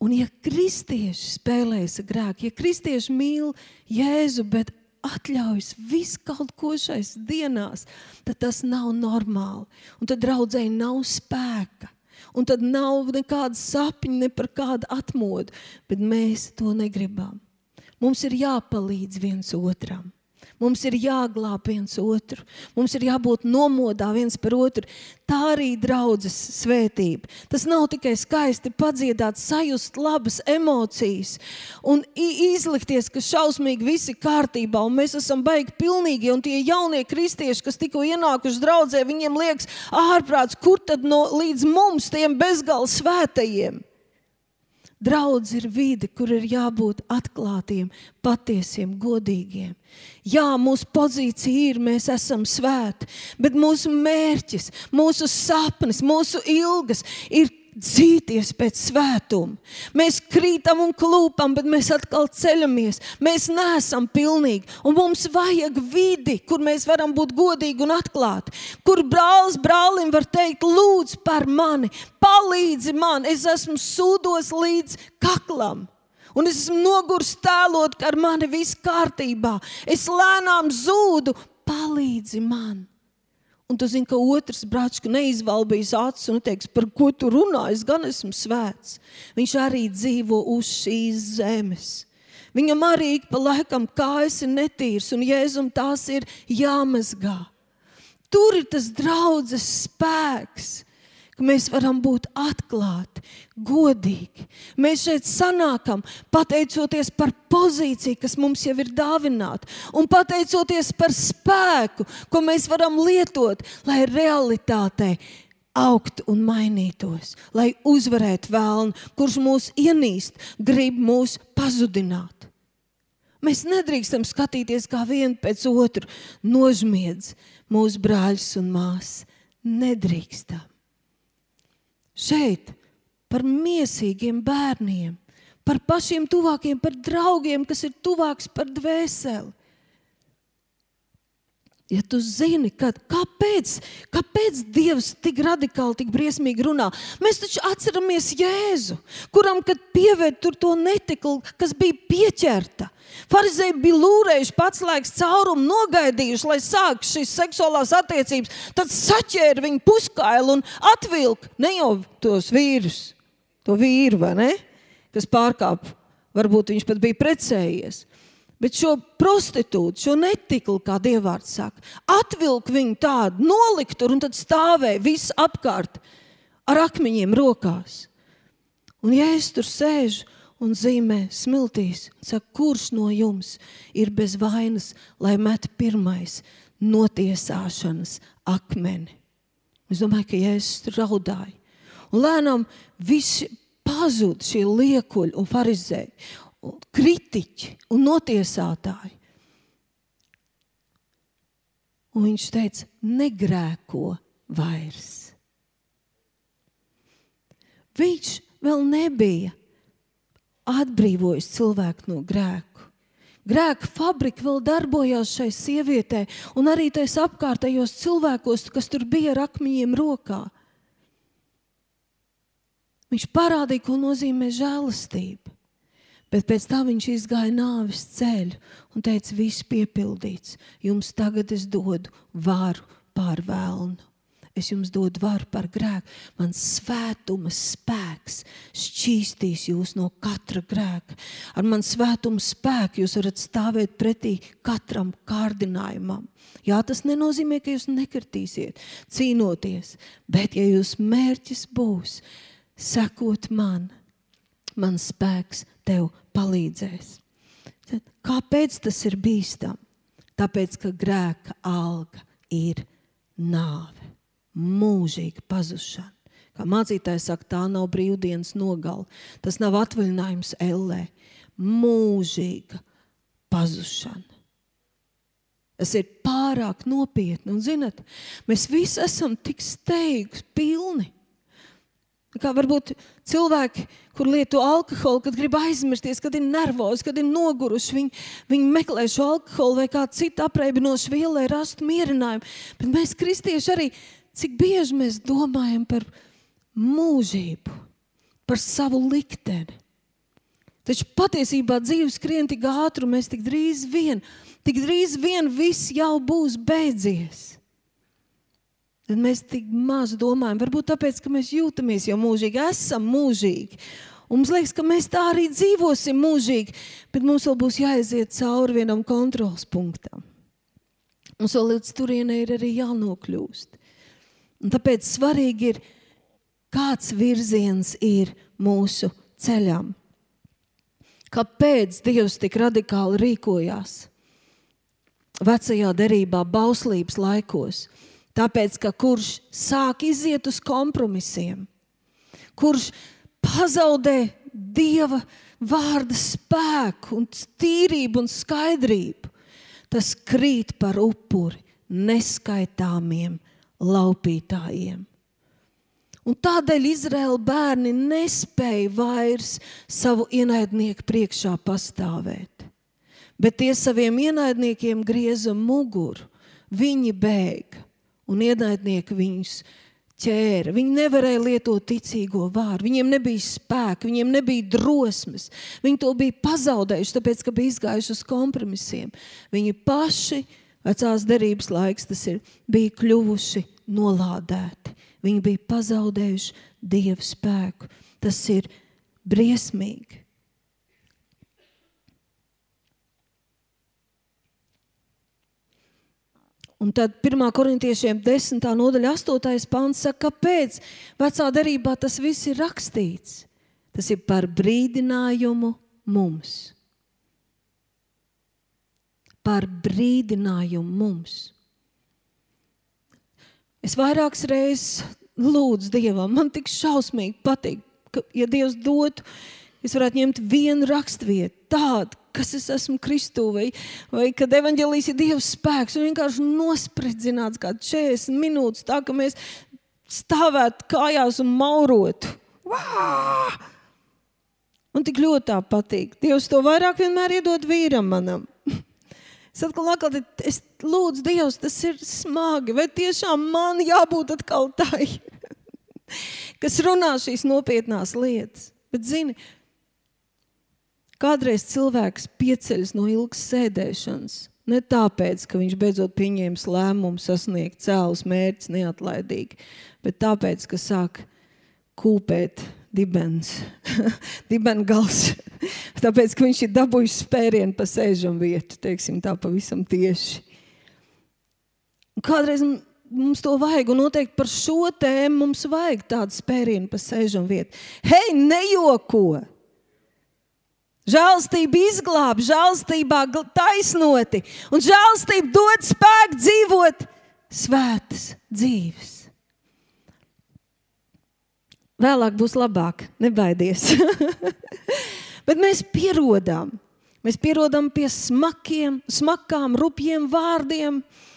Un, ja kristieši spēlējas ar grēku, ja kristieši mīl Jēzu, bet atļaujas visu kaut ko šais dienās, tad tas nav normāli. Un tad draudzēji nav spēka. Un tad nav nekāda sapņa, ne par kādu atmodu, bet mēs to negribam. Mums ir jāpalīdz viens otram. Mums ir jāglāb viens otru, mums ir jābūt nomodā viens par otru. Tā arī draudzes svētība. Tas nav tikai skaisti padziedāt, sajust labas emocijas un izlikties, ka šausmīgi viss ir kārtībā un mēs esam baigi pilnīgi. Un tie jaunie kristieši, kas tikko ienākuši draudzē, viņiem liekas ārprāts, kur tad no līdz mums, tiem bezgalīgi svētajiem. Draudz ir vide, kur ir jābūt atklātiem, patiesiem, godīgiem. Jā, mūsu pozīcija ir, mēs esam svēti, bet mūsu mērķis, mūsu sapnis, mūsu ilgas ir dzīties pēc svētuma. Mēs krītam un klūpam, bet mēs atkal ceļamies. Mēs neesam pilnīgi. Un mums vajag vidi, kur mēs varam būt godīgi un atklāti. Kur brālis brālim var teikt, lūdzu par mani, palīdzi man, es esmu sūdos līdz kaklam. Un es esmu nogurs tēlot, ka ar mani viss kārtībā. Es lēnām zūdu, palīdzi man. Un tu zini, ka otrs brālis neizvalbīs acis un teiks, par ko tu runā. Es gan esmu svēts. Viņš arī dzīvo uz šīs zemes. Viņam arī pa laikam kājas ir netīras, un jēzum tās ir jāmazgā. Tur ir tas draudzes spēks ka mēs varam būt atklāti, godīgi. Mēs šeit sanākam pateicoties par pozīciju, kas mums jau ir dāvināta, un pateicoties par spēku, ko mēs varam lietot, lai realitātei augt un mainītos, lai uzvarētu vēlnu, kurš mūs ienīst, grib mūs pazudināt. Mēs nedrīkstam skatīties kā viens pēc otru, nožmiedz mūsu brāļus un māsas. Nedrīkstam šeit par mīsīgiem bērniem, par pašiem tuvākiem, par draugiem, kas ir tuvāks par dvēseli. Ja tu zini, ka, kāpēc, kāpēc Dievs tik radikāli, tik briesmīgi runā, mēs taču atceramies Jēzu, kuram, kad pievērta to netiklu, kas bija pieķerta. Pharizēji bija lūrējuši pats laiks caurumu, nogaidījuši, lai sāktu šīs seksuālās attiecības. Tad saķēra viņu puskailu un atvilka ne jau tos vīrus, to vīru, ne, kas pārkāpa. Varbūt viņš pat bija precējies. Bet šo prostitūtu, šo netiklu, kā dievvvārds saka, atvilka viņu tādu, nolikt tur un tad stāvēja viss apkārt ar akmeņiem rokās. Un ja es tur sēžu un zīmē smiltīs, saka, kurš no jums ir bez vainas, lai met pirmais notiesāšanas akmeni? Es domāju, ka Jēzus tur raudāja. Un lēnām visi pazuda šie liekuļi un farizēji, kritiķi un notiesātāji. Un viņš teica, negrēko vairs. Viņš vēl nebija atbrīvojis cilvēku no grēka. Grēka fabrika vēl darbojās šai sievietei, un arī tajos apkārtējos cilvēkos, kas tur bija ar akmeņiem rokā. Viņš parādīja, ko nozīmē žēlastība. Bet pēc tam viņš izgāja nāves ceļu un teica, viss piepildīts. Jums tagad es dodu varu pār vēlnu. Es jums dodu varu par grēku. Mans svētuma spēks šķīstīs jūs no katra grēka. Ar manu svētuma spēku jūs varat stāvēt pretī katram kārdinājumam. Jā, tas nenozīmē, ka jūs nekritīsiet, cīnoties, bet ja jūsu mērķis būs sekot man, mans spēks tev palīdzēs. Kāpēc tas ir bīstami? Tāpēc, ka grēka alga ir nāve mūžīga pazušana. Kā mācītājs saka, tā nav brīvdienas nogale, tas nav atvaļinājums ellē. Mūžīga pazušana. Tas ir pārāk nopietni. Un, zinat, mēs visi esam tik steigti, pilni. Kā varbūt cilvēki, kur lieto alkoholu, kad grib aizmirsties, kad ir nervozi, kad ir noguruši, viņi, viņi meklē šo alkoholu vai kādu citu apreibinošu vielu, lai rastu mierinājumu. Bet mēs, kristieši, arī Cik bieži mēs domājam par mūžību, par savu likteni. Taču patiesībā dzīve skrien tik ātri, un mēs tik drīz vien, tik drīz vien viss jau būs beidzies. Tad mēs tik maz domājam, varbūt tāpēc, ka mēs jūtamies jau mūžīgi, esam mūžīgi. Un mums liekas, ka mēs tā arī dzīvosim mūžīgi, bet mums vēl būs jāaiziet cauri vienam kontrols punktam. Mums vēl līdz turienei ir arī jānokļūst. Un tāpēc svarīgi ir, kāds virziens ir mūsu ceļam. Kāpēc Dievs tik radikāli rīkojās vecajā derībā, bauslības laikos? Tāpēc, ka kurš sāk iziet uz kompromisiem, kurš pazaudē Dieva vārda spēku, un tīrību un skaidrību, tas krīt par upuri neskaitāmiem laupītājiem. Un tādēļ Izraēla bērni nespēja vairs savu ienaidnieku priekšā pastāvēt. Bet tie saviem ienaidniekiem grieza muguru, viņi bēga un ienaidnieki viņus ķēra. Viņi nevarēja lietot ticīgo vārdu, viņiem nebija spēka, viņiem nebija drosmes. Viņi to bija pazaudējuši, tāpēc, ka bija izgājuši uz kompromisiem. Viņi paši vecās derības laiks, tas ir, bija kļuvuši nolādēti. Viņi bija pazaudējuši dievu spēku. Tas ir briesmīgi. Un tad 1. korintiešiem 10. nodaļa, 8. pāns saka, kāpēc vecā derībā tas viss ir rakstīts. Tas ir par brīdinājumu mums par brīdinājumu mums. Es vairākas reizes lūdzu Dievam, man tik šausmīgi patīk, ka, ja Dievs dotu, es varētu ņemt vienu raksturvietu, tādu, kas es esmu Kristū, vai, vai kad evanģēlīs ir Dieva spēks, un vienkārši nospridzināts kā 40 minūtes, tā ka mēs stāvētu kājās un maurotu. Vā! Man tik ļoti tā patīk. Dievs to vairāk vienmēr iedod vīram manam. Es atkal, atkal es lūdzu, Dievs, tas ir smagi. Vai tiešām man jābūt atkal tai, kas runā šīs nopietnās lietas? Bet, zini, kādreiz cilvēks pieceļas no ilgas sēdēšanas. Ne tāpēc, ka viņš beidzot pieņēmis lēmumu sasniegt cēlus mērķus neatlaidīgi, bet tāpēc, ka sāk kūpēt dibens, dibengals. Tāpēc, ka viņš ir dabūjis spērienu pa sēžam vietu, teiksim tā pavisam tieši. Kādreiz mums to vajag, un noteikti par šo tēmu mums vajag tādu spērienu pa sēžam vietu. Hei, nejoko! Žēlstība izglāb, žēlstībā taisnoti, un žēlstība dod spēku dzīvot svētas dzīves. Vēlāk būs labāk, nebaidies. Bet mēs pierodam. Mēs pierodam pie smakiem, smakām, rupjiem vārdiem, uh,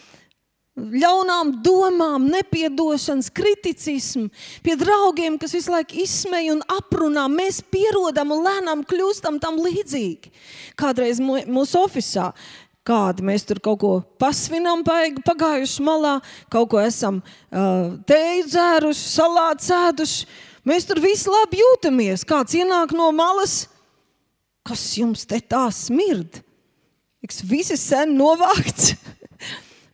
ļaunām domām, nepiedošanas, kriticismu, pie draugiem, kas visu laiku izsmeja un aprunā. Mēs pierodam un lēnām kļūstam tam līdzīgi. Kādreiz mūsu oficiālā kādi mēs tur kaut ko pasvinām, pagājuši malā, kaut ko esam uh, teju dzēruši, salātu sēduši. Mēs tur visi labi jūtamies. Kāds ienāk no malas, kas jums te tā smird? Eks visi sen novākts,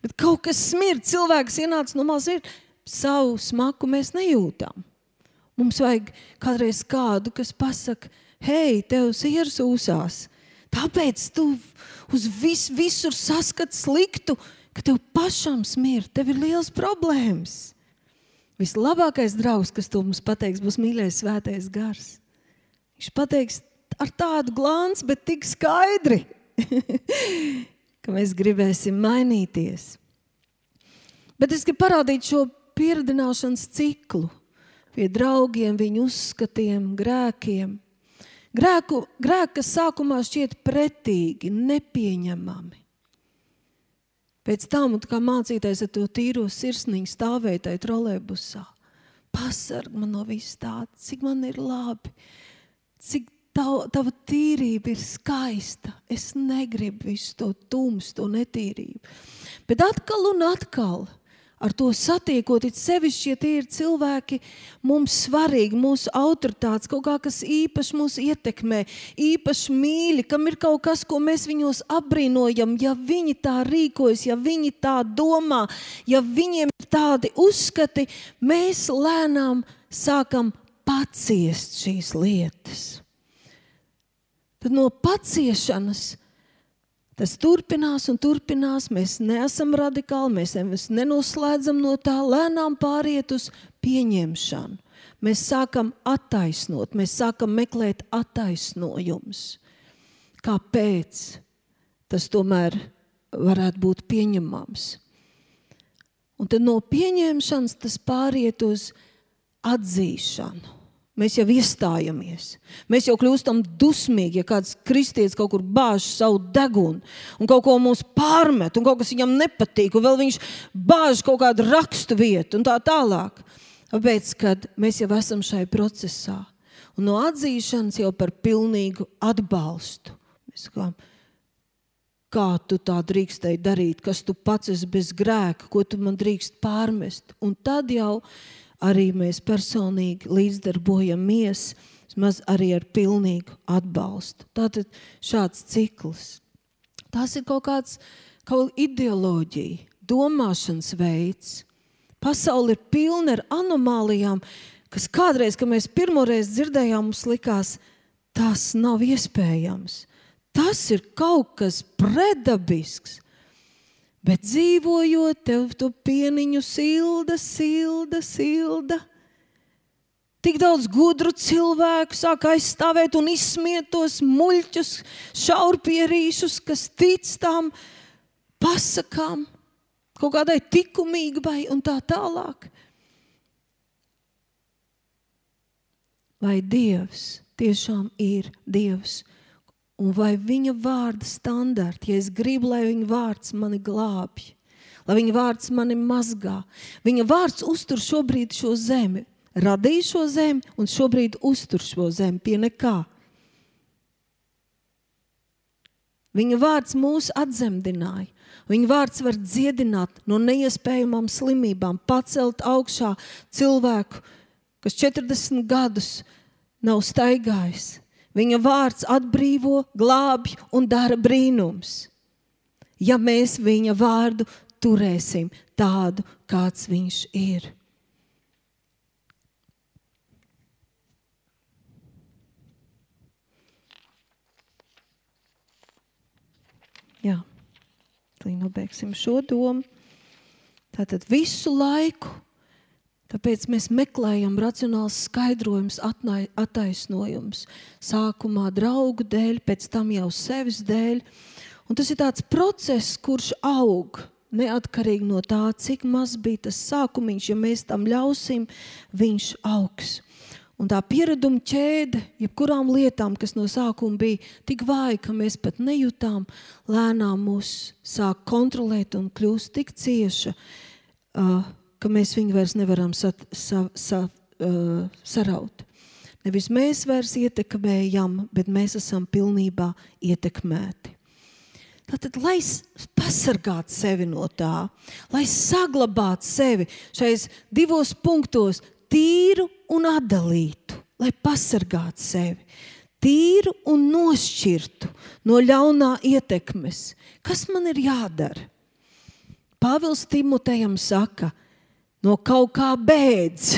bet kaut kas smird. Cilvēks ienāca no malas, ir savu smaku mēs nejūtam. Mums vajag kādreiz kādu, kas pasaka, hei, tev sirds uzsās. Tāpēc tu uz vis, visur saskat sliktu, ka tev pašam smird, tev ir liels problēmas. Vislabākais draugs, kas to mums pateiks, būs mīļais svētais gars. Viņš pateiks ar tādu glāzi, bet tik skaidri, ka mēs gribēsim mainīties. Bet es gribu parādīt šo pieredzināšanas ciklu pie draugiem, viņu uzskatiem, grēkiem. Grēku, grēki, kas sākumā šķiet pretīgi, nepieņemami. Pēc tam, kā mācīties ar to tīro sirsniņu, stāvēja tajā trolēbusā. Pasarg man no vis tā, cik man ir labi, cik tava, tava tīrība ir skaista. Es negribu visu to tumsu, to netīrību. Bet atkal un atkal ar to satiekot, it sevišķi, ja tie ir cilvēki mums svarīgi, mūsu autoritātes, kaut kā kas īpaši mūs ietekmē, īpaši mīļi, kam ir kaut kas, ko mēs viņos apbrīnojam, ja viņi tā rīkojas, ja viņi tā domā, ja viņiem ir tādi uzskati, mēs lēnām sākam paciest šīs lietas. Tad no paciešanas Tas turpinās un turpinās. Mēs neesam radikāli, mēs nenoslēdzam no tā, lēnām pāriet uz pieņemšanu. Mēs sākam attaisnot, mēs sākam meklēt attaisnojumus. Kāpēc tas tomēr varētu būt pieņemams? Un tad no pieņemšanas tas pāriet uz atzīšanu. Mēs jau iestājamies. Mēs jau kļūstam dusmīgi, ja kāds kristietis kaut kur bāž savu degunu un kaut ko mums pārmet, un kaut kas viņam nepatīk, un vēl viņš bāž kaut kādu rakstu vietu un tā tālāk. Tāpēc, kad mēs jau esam šai procesā, un no atzīšanas jau par pilnīgu atbalstu. Mēs sakām, kā tu tā drīkstēji darīt, kas tu pats esi bez grēka, ko tu man drīkst pārmest. Un tad jau arī mēs personīgi līdzdarbojamies, maz arī ar pilnīgu atbalstu. Tātad šāds cikls. Tas ir kaut kāds kaut ideoloģija, domāšanas veids. Pasaule ir pilna ar anomālijām, kas kādreiz, kad mēs pirmoreiz dzirdējām, mums likās, tas nav iespējams. Tas ir kaut kas predabisks. Bet dzīvojot, tev to pieniņu silda, silda, silda. Tik daudz gudru cilvēku sāk aizstāvēt un izsmiet tos muļķus, šaurpierīšus, kas tic tam pasakām, kaut kādai likumīgai un tā tālāk. Vai Dievs tiešām ir Dievs? Un vai viņa vārda standarti, ja es gribu, lai viņa vārds mani glābj, lai viņa vārds mani mazgā, viņa vārds uztur šobrīd šo zemi, radīja šo zemi un šobrīd uztur šo zemi pie nekā. Viņa vārds mūs atzemdināja. Viņa vārds var dziedināt no neiespējamām slimībām, pacelt augšā cilvēku, kas 40 gadus nav staigājis Viņa vārds atbrīvo, glābj un dara brīnums. Ja mēs viņa vārdu turēsim tādu, kāds viņš ir. Jā, lai nobeigsim šo domu. Tātad visu laiku Tāpēc mēs meklējam racionāls skaidrojums, attaisnojums. Sākumā draugu dēļ, pēc tam jau sevis dēļ. Un tas ir tāds process, kurš aug. Neatkarīgi no tā, cik maz bija tas sākums, ja mēs tam ļausim, viņš augs. Un tā piereduma ķēde, jebkurām lietām, kas no sākuma bija tik vāja, ka mēs pat nejūtām, lēnām mūs sāk kontrolēt un kļūst tik cieša, uh, ka mēs viņu vairs nevaram sat, sa, sa, uh, saraut. Nevis mēs vairs ietekmējam, bet mēs esam pilnībā ietekmēti. Tātad, lai pasargātu sevi no tā, lai saglabātu sevi šais divos punktos, tīru un atdalītu, lai pasargātu sevi, tīru un nošķirtu no ļaunā ietekmes. Kas man ir jādara? Pāvils Timotejam saka, no kaut kā bēdz.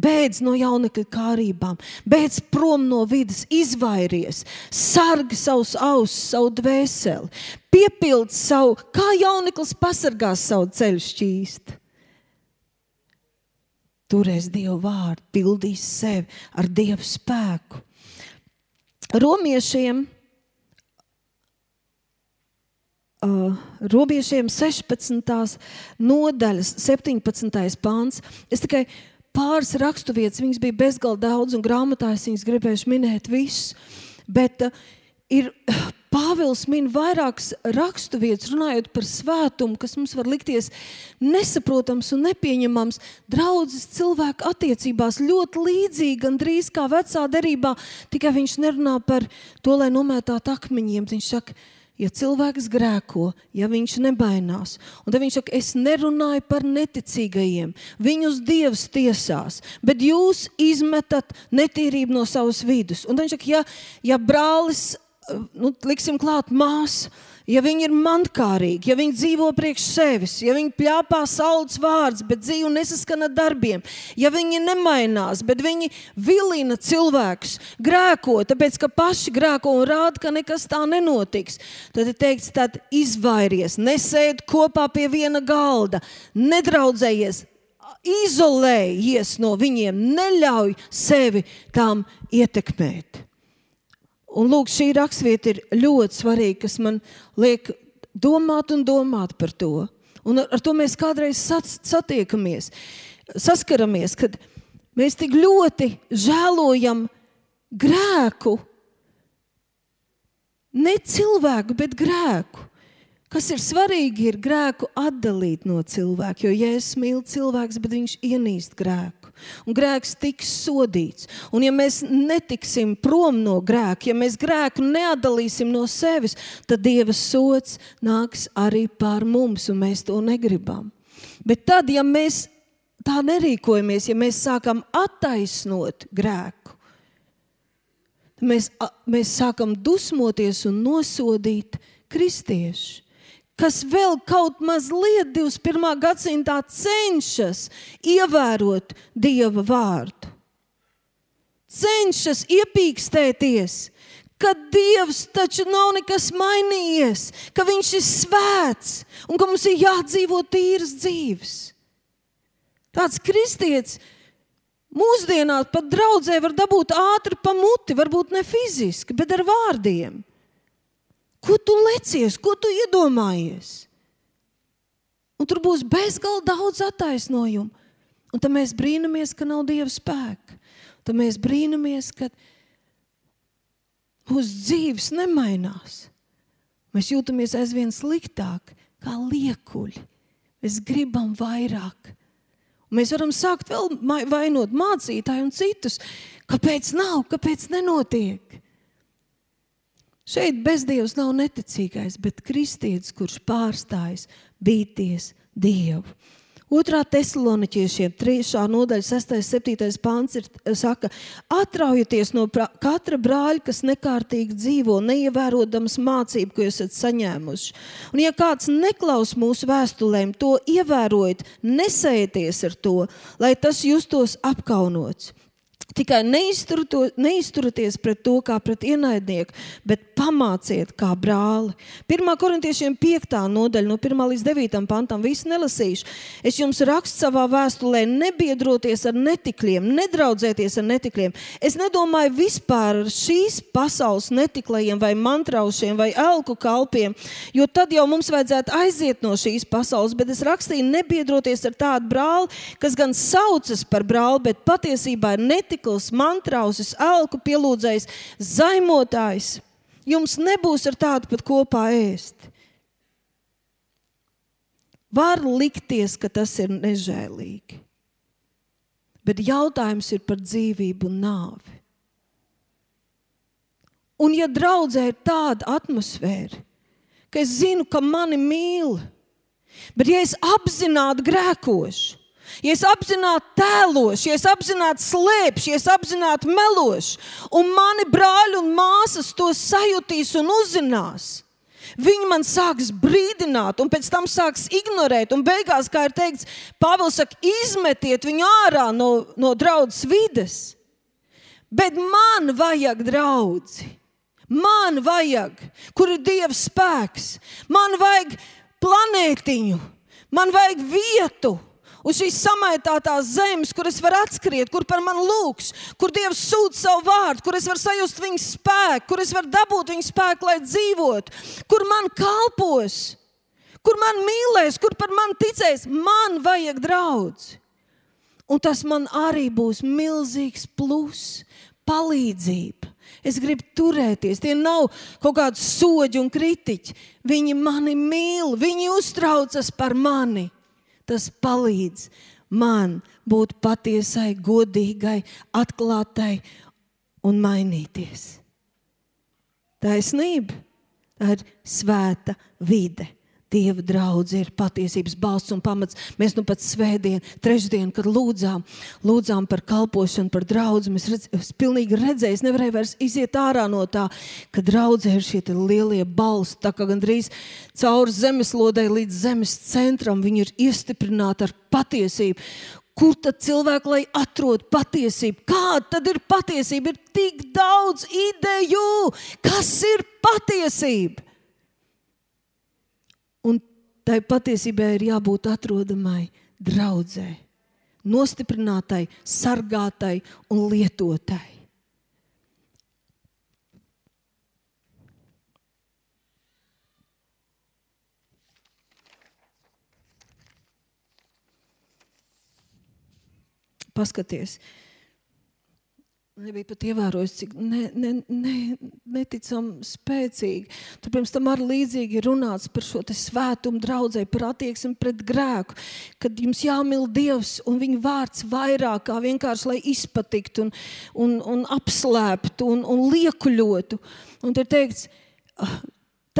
Bēdz no jaunekļa kārībām, bēdz prom no vidas, izvairies, sargi savus ausis, savu dvēseli, piepild savu, kā jauneklis pasargās savu ceļu šķīstu turēs Dieva vārdu, pildīs sevi ar Dieva spēku. Romiešiem, uh, Romiešiem 16. nodaļas, 17. pāns. Es tikai pāris raksturvietas, viņas bija bezgalīgi daudz, un grāmatā es viņas gribēju minēt visus. Bet uh, ir Pāvils min vairākas raksturvietas, runājot par svētumu, kas mums var likties nesaprotams un nepieņemams. Draudzes cilvēku attiecībās ļoti līdzīgi, gandrīz kā vecā derībā, tikai viņš nerunā par to, lai nomētātu akmeņiem. Viņš saka, ja cilvēks grēko, ja viņš nebainās, un tad viņš saka, es nerunāju par neticīgajiem, viņus Dievs tiesās, bet jūs izmetat netīrību no savas vidus. Un viņš saka, ja, ja brālis nu, liksim klāt māsu, ja viņi ir mankārīgi, ja viņi dzīvo priekš sevis, ja viņi plāpā saules vārdus, bet dzīvo nesaskana darbiem, ja viņi nemainās, bet viņi vilina cilvēkus, grēko, tāpēc ka paši grēko un rāda, ka nekas tā nenotiks, tad ir teikts, tad izvairies, nesēd kopā pie viena galda, nedraudzējies, izolējies no viņiem, neļauj sevi tam ietekmēt. Un lūk, šī raksturvieta ir ļoti svarīga, kas man liek domāt un domāt par to. Un ar, ar to mēs kādreiz satiekamies, saskaramies, kad mēs tik ļoti žēlojam grēku. Ne cilvēku, bet grēku. Kas ir svarīgi, ir grēku atdalīt no cilvēka. Jo Jēzus mīl cilvēks, bet viņš ienīst grēku. Un grēks tiks sodīts. Un ja mēs netiksim prom no grēka, ja mēs grēku neatdalīsim no sevis, tad Dieva sots nāks arī pār mums, un mēs to negribam. Bet tad, ja mēs tā nerīkojamies, ja mēs sākam attaisnot grēku, mēs, mēs sākam dusmoties un nosodīt kristiešus kas vēl kaut mazliet 21. gadsimtā cenšas ievērot Dieva vārdu. Cenšas iepīkstēties, ka Dievs taču nav nekas mainījies, ka Viņš ir svēts un ka mums ir jādzīvo tīras dzīves. Tāds kristietis mūsdienās pat draudzē var dabūt ātri pa muti, varbūt ne fiziski, bet ar vārdiem. Ko tu lecies, ko tu iedomājies? Un tur būs bezgalīgi daudz attaisnojumu. Un tad mēs brīnamies, ka nav dieva spēka. Tad mēs brīnamies, ka mūsu dzīves nemainās. Mēs jūtamies aizvien sliktāk, kā liekuļi. Mēs gribam vairāk. Un mēs varam sākt vēl vainot mācītāju un citus. Kāpēc nav? Kāpēc nenotiek? Šeit bezdievs nav neticīgais, bet kristietis, kurš pārstājas bīties Dievu. Otrā tesaloniķiešiem, 3. nodaļa, 6. un 7. pāns ir saka, atraujieties no katra brāļa, kas nekārtīgi dzīvo, neievērojams mācību, ko esat saņēmuši. Un, ja kāds neklaus mūsu vēstulēm, to ievērojiet, nesēties ar to, lai tas justos apkaunots. Tikai neizturieties pret to kā pret ienaidnieku, bet pamāciet kā brāli. 1. korintiešiem 5. nodaļa, no 1. līdz 9. pantam, visu nelasīšu. Es jums rakstu savā vēstulē, nebiedroties ar netikļiem, nedraudzēties ar netikļiem. Es nedomāju vispār ar šīs pasaules netiklajiem vai mantraušiem vai elku kalpiem, jo tad jau mums vajadzētu aiziet no šīs pasaules, bet es rakstīju nebiedroties ar tādu brāli, kas gan saucas par brāli, bet patiesībā ir netikļi metikls, mantrausis, elku pielūdzējs, zaimotājs. Jums nebūs ar tādu pat kopā ēst. Var likties, ka tas ir nežēlīgi. Bet jautājums ir par dzīvību un nāvi. Un, ja draudzē ir tāda atmosfēra, ka es zinu, ka mani mīl, bet ja es apzināti grēkošu, ja es apzināti tēlošu, ja es apzināti slēpšu, ja es apzināti melošu, un mani brāļi un māsas to sajutīs un uzzinās, Viņi man sāks brīdināt, un pēc tam sāks ignorēt. Un beigās, kā ir teikts, Pāvils saka, izmetiet viņu ārā no, no draudzes vides. Bet man vajag draugu. Man vajag, kur ir Dieva spēks, man vajag planētiņu, man vajag vietu, uz šīs samaitātās zemes, kur es varu atskriet, kur par mani lūgs, kur Dievs sūta savu vārdu, kur es varu sajust viņa spēku, kur es varu dabūt viņa spēku, lai dzīvotu, kur man kalpos, kur man mīlēs, kur par mani ticēs. Man vajag draudz. Un tas man arī būs milzīgs plus, palīdzība. Es gribu turēties. Tie nav kaut kādi soļi un kritiķi. Viņi mani mīl, viņi uztraucas par mani tas palīdz man būt patiesai, godīgai, atklātai un mainīties. Taisnība, ir svēta vide. Dieva draudzene ir patiesības balsts un pamats. Mēs nu pat svētdien, trešdien, kad lūdzām, lūdzām par kalpošanu, par draugu, mēs redz, es pilnīgi redzēju, es nevarēju vairs iziet ārā no tā, ka draudzē ir šie lielie balsti, tā kā gandrīz cauri zemeslodei līdz zemes centram viņi ir iestiprināti ar patiesību. Kur tad cilvēki lai atrod patiesību? Kāda tad ir patiesība? Ir tik daudz ideju, kas ir patiesība. Tai patiesībai ir jābūt atrodamai draudzē, nostiprinātai, sargātai un lietotai. Paskaties, Nebija pat ievērojis, cik ne, ne, ne, neticami spēcīgi. Tur pirms tam arī līdzīgi runāts par šo svētumu draudzē, par attieksmi pret grēku. Kad jums jāmīl Dievs un viņa vārds vairāk kā vienkārši lai izpatiktu un, un, un apslēptu un, un liekuļotu. Un tur teikts,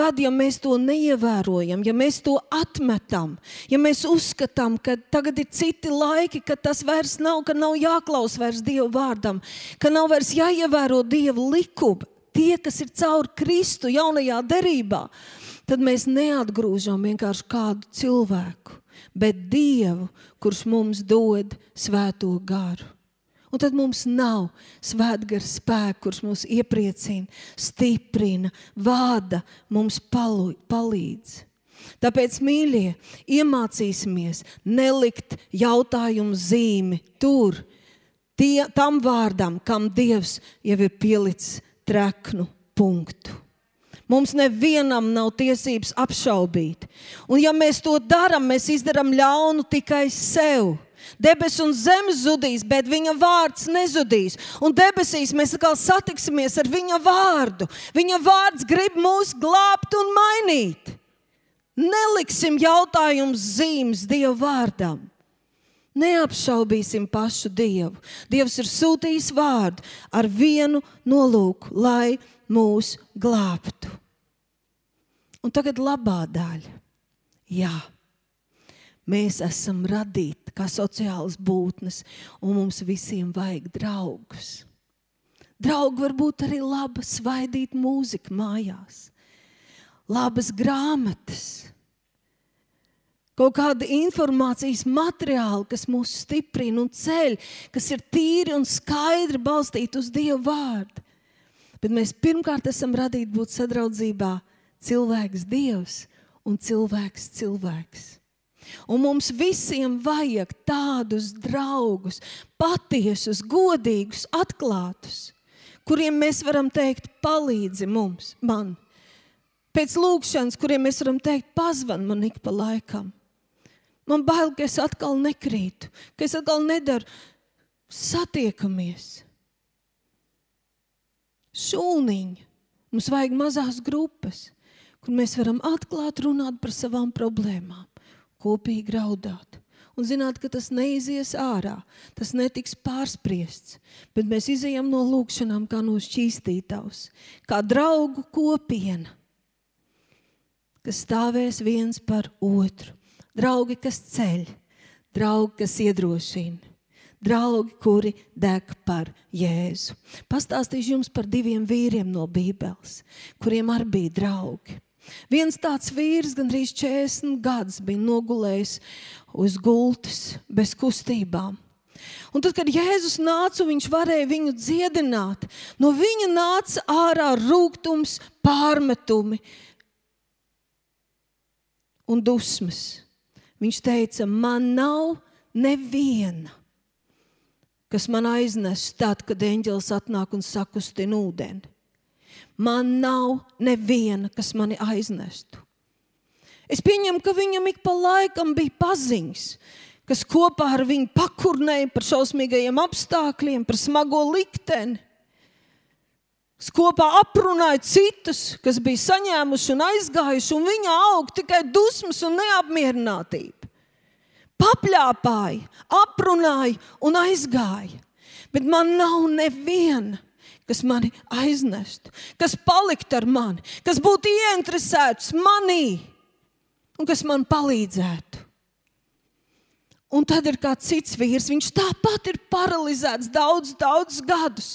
Tad, ja mēs to neievērojam, ja mēs to atmetam, ja mēs uzskatām, ka tagad ir citi laiki, ka tas vairs nav, ka nav jāklaus vairs Dieva vārdam, ka nav vairs jāievēro Dieva likumu, tie, kas ir caur Kristu jaunajā derībā, tad mēs neatgrūžam vienkārši kādu cilvēku, bet Dievu, kurš mums dod svēto garu. Un tad mums nav svētgara spēka, kurš mūs iepriecina, stiprina, vada, mums palu, palīdz. Tāpēc, mīļie, iemācīsimies nelikt jautājumu zīmi tur, tie, tam vārdam, kam Dievs jau ir pielicis treknu punktu. Mums nevienam nav tiesības apšaubīt. Un, ja mēs to darām, mēs izdarām ļaunu tikai sev. Debesis un zemes zudīs, bet viņa vārds nezudīs. Un debesīs mēs atkal satiksimies ar viņa vārdu. Viņa vārds grib mūs glābt un mainīt. Neliksim jautājumus zīmes Dieva vārdam. Neapšaubīsim pašu Dievu. Dievs ir sūtījis vārdu ar vienu nolūku, lai mūs glābtu. Un tagad labā daļa. Jā. Mēs esam radīti kā sociālas būtnes, un mums visiem vajag draugus. Draugi var būt arī laba, svaidīt mūzika mājās, labas grāmatas, kaut kāda informācijas materiāla, kas mūs stiprina un ceļ, kas ir tīri un skaidri balstīti uz Dieva vārdu. Bet mēs pirmkārt esam radīti būt sadraudzībā cilvēks, Dievs un cilvēks, cilvēks. Un mums visiem vajag tādus draugus, patiesus, godīgus, atklātus, kuriem mēs varam teikt, palīdzi mums, man. Pēc lūkšanas, kuriem mēs varam teikt, pazvan man ik pa laikam. Man bail, ka es atkal nekrītu, ka es atkal nedaru satiekamies. Šūniņi. Mums vajag mazās grupas, kur mēs varam atklāt, runāt par savām problēmām, kopīgi raudāt. Un zināt, ka tas neizies ārā, tas netiks pārspriests, bet mēs izējām no lūkšanām kā no šķīstītavas, kā draugu kopiena, kas stāvēs viens par otru. Draugi, kas ceļ, draugi, kas iedrošina draugi, kuri deg par Jēzu. Pastāstīšu jums par diviem vīriem no Bībeles, kuriem arī bija draugi. Viens tāds vīrs, gandrīz 40 gadus, bija nogulējis uz gultas bez kustībām. Un tad, kad Jēzus nāca, viņš varēja viņu dziedināt. No viņa nāca ārā rūkums, pārmetumi un dusmas. Viņš teica, man nav neviena, kas man aiznes tad, kad eņģelis atnāk un sakustina ūdeni. Man nav neviena, kas mani aiznestu. Es pieņemu, ka viņam ik pa laikam bija paziņas, kas kopā ar viņu pakurnēja par šausmīgajiem apstākļiem, par smago likteni. Es kopā aprunāju citus, kas bija saņēmuši un aizgājuši, un viņa aug tikai dusmas un neapmierinātība papļāpāja, aprunāja un aizgāja. Bet man nav neviena, kas mani aiznestu, kas paliktu ar mani, kas būtu ieinteresēts manī un kas man palīdzētu. Un tad ir kāds cits vīrs, viņš tāpat ir paralizēts daudzus, daudzus gadus.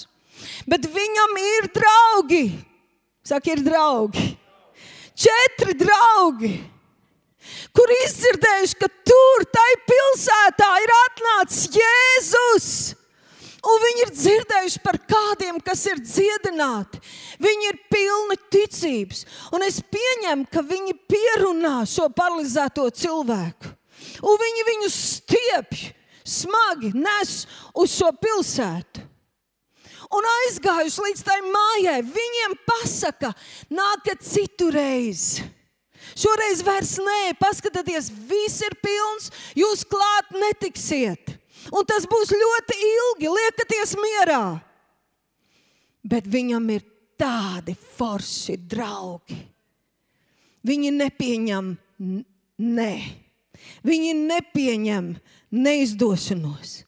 Bet viņam ir draugi. Saka, ir draugi. Četri draugi kur izdzirdējuši, ka tur, tai pilsētā, ir atnācis Jēzus. Un viņi ir dzirdējuši par kādiem, kas ir dziedināti. Viņi ir pilni ticības. Un es pieņemu, ka viņi pierunā šo paralizēto cilvēku. Un viņi viņu stiepj, smagi nes uz šo pilsētu. Un aizgājuši līdz tai mājai, viņiem pasaka, nākat citu reizi. Šoreiz vairs nē, paskatieties, viss ir pilns, jūs klāt netiksiet. Un tas būs ļoti ilgi, liekieties mierā. Bet viņam ir tādi forši draugi. Viņi nepieņem nē, viņi nepieņem neizdošanos.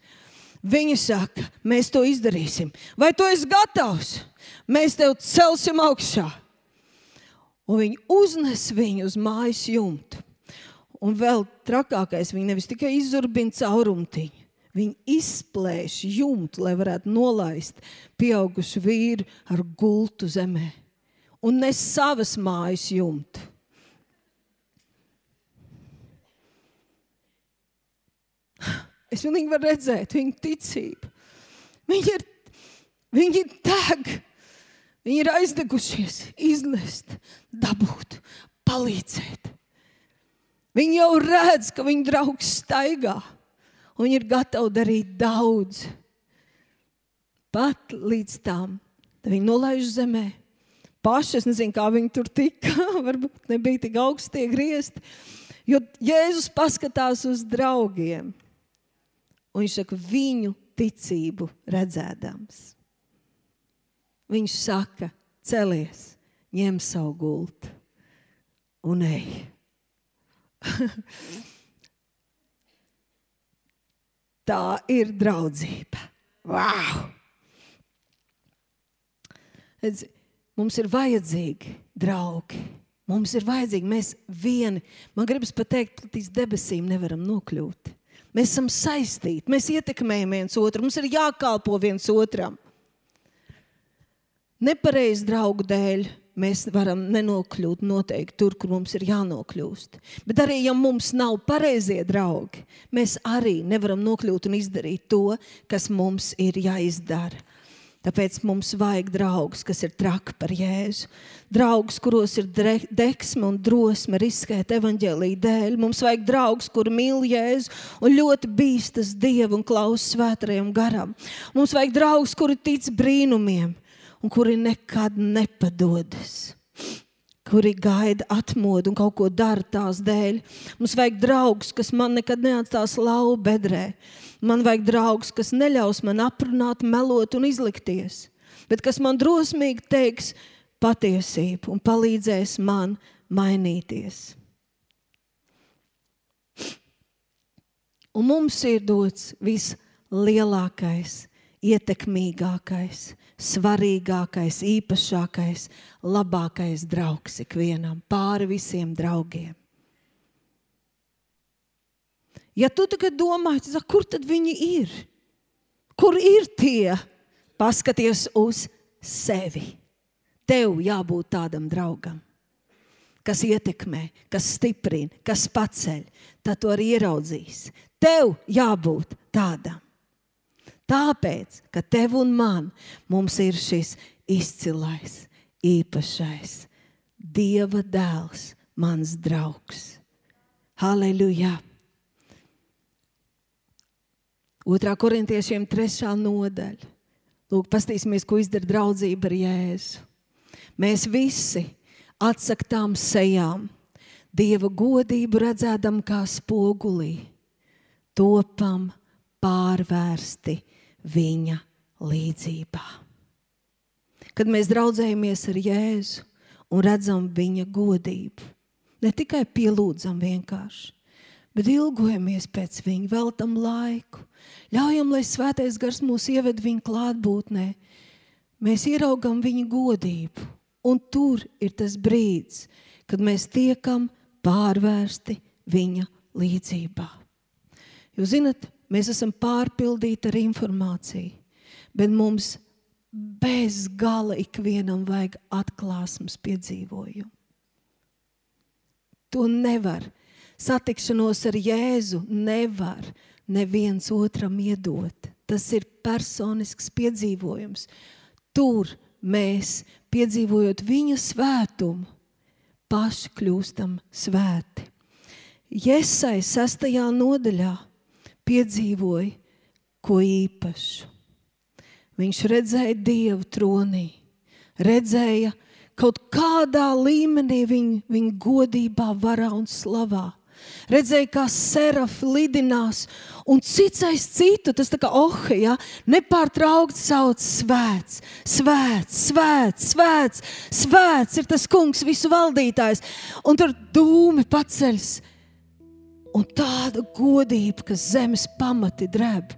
Viņi saka, mēs to izdarīsim. Vai tu esi gatavs? Mēs tevi celsim augšā un viņi uznes viņu uz mājas jumtu. Un vēl trakākais, viņi nevis tikai izurbina caurumtiņu, viņi izplēš jumtu, lai varētu nolaist pieaugušu vīru ar gultu zemē un nes savas mājas jumtu. Es pilnīgi varu redzēt viņu ticību. Viņi ir, viņi deg Viņi ir aizdegušies, iznest, dabūt, palīdzēt. Viņi jau redz, ka viņu draugs staigā, un ir gatavi darīt daudz. Pat līdz tam viņi nolaiž zemē. Paši es nezinu, kā viņi tur tika. Varbūt nebija tik augsti griezti. Jo Jēzus paskatās uz draugiem, un viņš saka, viņu ticību redzēdams. Viņš saka, celies, ņem savu gultu un ej. Tā ir draudzība. Wow! Redz, mums ir vajadzīgi draugi. Mums ir vajadzīgi, mēs vieni, man gribas pateikt, līdz debesīm nevaram nokļūt. Mēs esam saistīti, mēs ietekmējam viens otru, mums ir jākalpo viens otram nepareizu draugu dēļ mēs varam nenokļūt noteikti tur, kur mums ir jānokļūst. Bet arī, ja mums nav pareizie draugi, mēs arī nevaram nokļūt un izdarīt to, kas mums ir jāizdara. Tāpēc mums vajag draugus, kas ir traki par Jēzu. Draugus, kuros ir deksme un drosme riskēt evaņģēlīju dēļ. Mums vajag draugus, kuri mīl Jēzu un ļoti bīstas Dievu un klausās svētajam garam. Mums vajag draugus, kuri tic brīnumiem un kuri nekad nepadodas. kuri gaida atmodu un kaut ko dara tās dēļ. Mums vajag draugus, kas man nekad neatstās lauva bedrē. Man vajag draugus, kas neļaus man aprunāt, melot un izlikties, bet kas man drosmīgi teiks patiesību un palīdzēs man mainīties. Un mums ir dots vislielākais, ietekmīgākais, svarīgākais, īpašākais, labākais draugs ikvienam, pāri visiem draugiem. Ja tu tagad domā, kur tad viņi ir? Kur ir tie? Paskaties uz sevi. Tev jābūt tādam draugam, kas ietekmē, kas stiprina, kas paceļ. Tad to arī ieraudzīs. Tev jābūt tādam. Tāpēc, ka tev un man ir šis izcilais, īpašais Dieva dēls, mans draugs. Halleluja! Otrā korintiešiem trešā nodaļa. Lūk, paskatīsimies, ko izdara draudzība ar Jēzu. Mēs visi atsaktām sejām, Dieva godību redzēdam kā spogulī, topam pārvērsti viņa līdzībā. Kad mēs draudzējamies ar Jēzu un redzam viņa godību, ne tikai pielūdzam vienkārši, bet ilgojamies pēc viņa, veltam laiku, ļaujam, lai svētais gars mūs ieved viņa klātbūtnē, mēs ieraugam viņa godību, un tur ir tas brīdis, kad mēs tiekam pārvērsti viņa līdzībā. Jūs zināt, Mēs esam pārpildīti ar informāciju, bet mums bez gala ikvienam vajag atklāsmes piedzīvojumu. To nevar. Satikšanos ar Jēzu nevar neviens otram iedot. Tas ir personisks piedzīvojums. Tur mēs, piedzīvojot viņa svētumu, paši kļūstam svēti. Iesai sastajā nodaļā piedzīvoja ko īpašu. Viņš redzēja Dievu tronī, redzēja kaut kādā līmenī viņa, viņa godībā, varā un slavā. Redzēja, kā serafi lidinās, un cits aiz citu, tas tā kā ohe, ja, nepārtraukti sauc svēts, svēts, svēts, svēts, svēts ir tas kungs, visu valdītājs. Un tur dūmi paceļas, un tāda godība, ka zemes pamati drēb.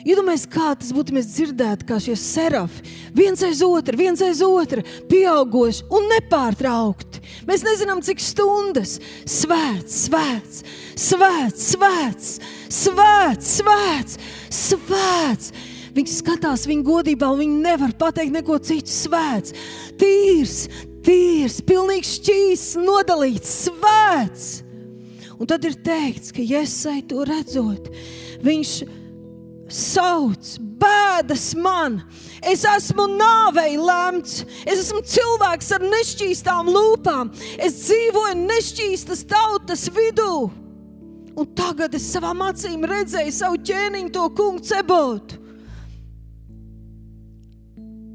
Iedomājieties, kā tas būtu, mēs dzirdētu, kā šie serafi viens aiz otru, viens aiz otru, pieauguši un nepārtraukti. Mēs nezinām, cik stundas svēts, svēts, svēts, svēts, svēts, svēts, svēts. Viņi skatās viņa godībā, un viņi nevar pateikt neko citu svēts. Tīrs, tīrs, pilnīgs šķīs, nodalīts, svēts. Un tad ir teikts, ka Jēzus to redzot, viņš sauc, bēdas man. Es esmu nāvei lemts. Es esmu cilvēks ar nešķīstām lūpām. Es dzīvoju nešķīstas tautas vidū. Un tagad es savām acīm redzēju savu ķēniņu, to kungu cebotu.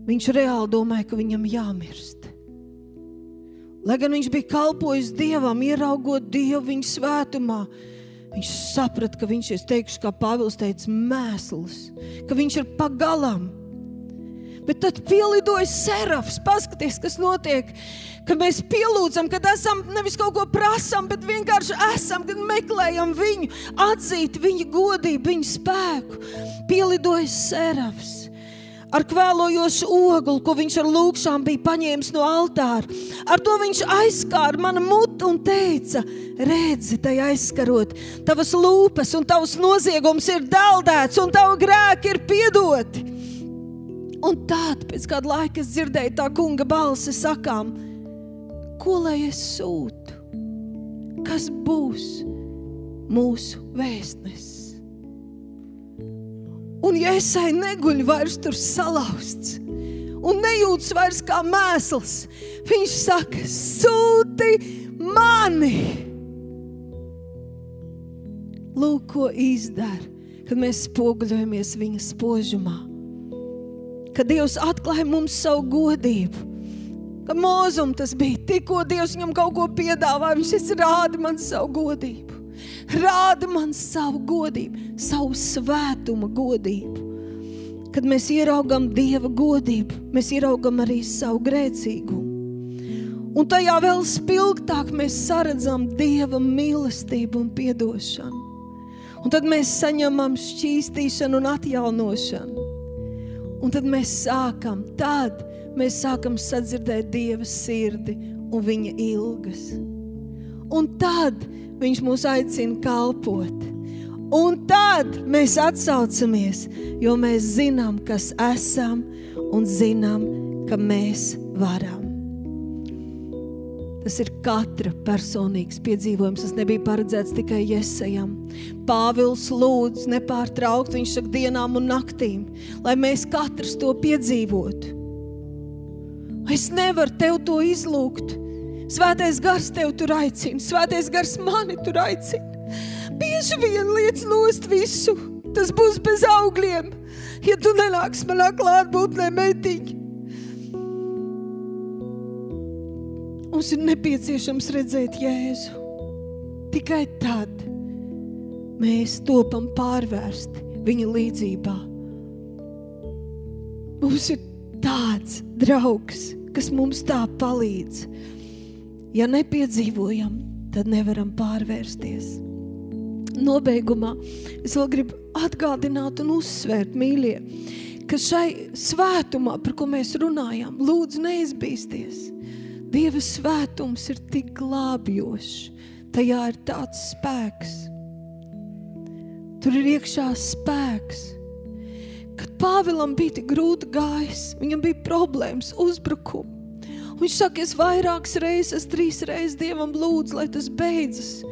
Viņš reāli domāja, ka viņam jāmirst. Lai gan viņš bija kalpojis Dievam, ieraugot Dievu viņa svētumā, viņš saprata, ka viņš ir, teikšu, kā Pāvils teica, mēsls, ka viņš ir pagalam. Bet tad pielidoja serafs, paskatieties, kas notiek. Kad mēs pielūdzam, kad esam nevis kaut ko prasām, bet vienkārši esam, kad meklējam viņu, atzīt viņa godību, viņa spēku. Pielidoja serafs ar kvēlojošu ogli, ko viņš ar lūkšām bija paņēmis no altāra. Ar to viņš aizskāra manu mutu un teica: Redzi, tai aizskarot, tavas lūpas un tavs noziegums ir daldēts, un tavu grēki ir piedoti. Un tad, pēc kāda laika, es dzirdēju tā kunga balsi sakām, ko lai es sūtu, kas būs mūsu vēstnesis. Un Jēzai neguļ vairs tur salauzts un nejūtas vairs kā mēsls. Viņš saka, sūti mani! Lūk, ko izdara, kad mēs spoguļojamies viņa spožumā. Kad Dievs atklāja mums savu godību, Ka mūzum tas bija tikko Dievs viņam kaut ko piedāvāja. Viņš rādi man savu godību. Rādi man savu godību, savu svētuma godību. Kad mēs ieraugam Dieva godību, mēs ieraugam arī savu grēcīgumu. Un tajā vēl spilgtāk mēs saredzam Dieva mīlestību un atdošanu. Un tad mēs saņemam šķīstīšanu un atjaunošanu. Un tad mēs sākam, tad mēs sākam sadzirdēt Dieva sirdi un viņa ilgas. Un tad Viņš mūs aicina kalpot. Un tad mēs atsaucamies, jo mēs zinām, kas esam un zinām, ka mēs varam. Tas ir katra personīgs piedzīvojums. Tas nebija paredzēts tikai iesajam. Pāvils lūdz nepārtraukt, viņš saka, dienām un naktīm, lai mēs katrs to piedzīvotu. Es nevaru tev to izlūgt. Svētais gars tev tur aicina, svētais gars mani tur aicina. Bieži vien liec nost visu, tas būs bez augļiem, ja tu nenāks manā klātbūtnē meitiņa. Mums ir nepieciešams redzēt Jēzu. Tikai tad mēs topam pārvērsti viņa līdzībā. Mums ir tāds draugs, kas mums tā palīdz. Ja nepiedzīvojam, tad nevaram pārvērsties. Nobeigumā es vēl gribu atgādināt un uzsvērt, mīļie, ka šai svētumā, par ko mēs runājam, lūdzu neizbīsties Dieva svētums ir tik glābjošs, tajā ir tāds spēks. Tur ir iekšā spēks. Kad Pāvilam bija tik grūti gājis, viņam bija problēmas, uzbrukumi. Viņš saka, es vairākas reizes, trīs reizes Dievam lūdzu, lai tas beidzas.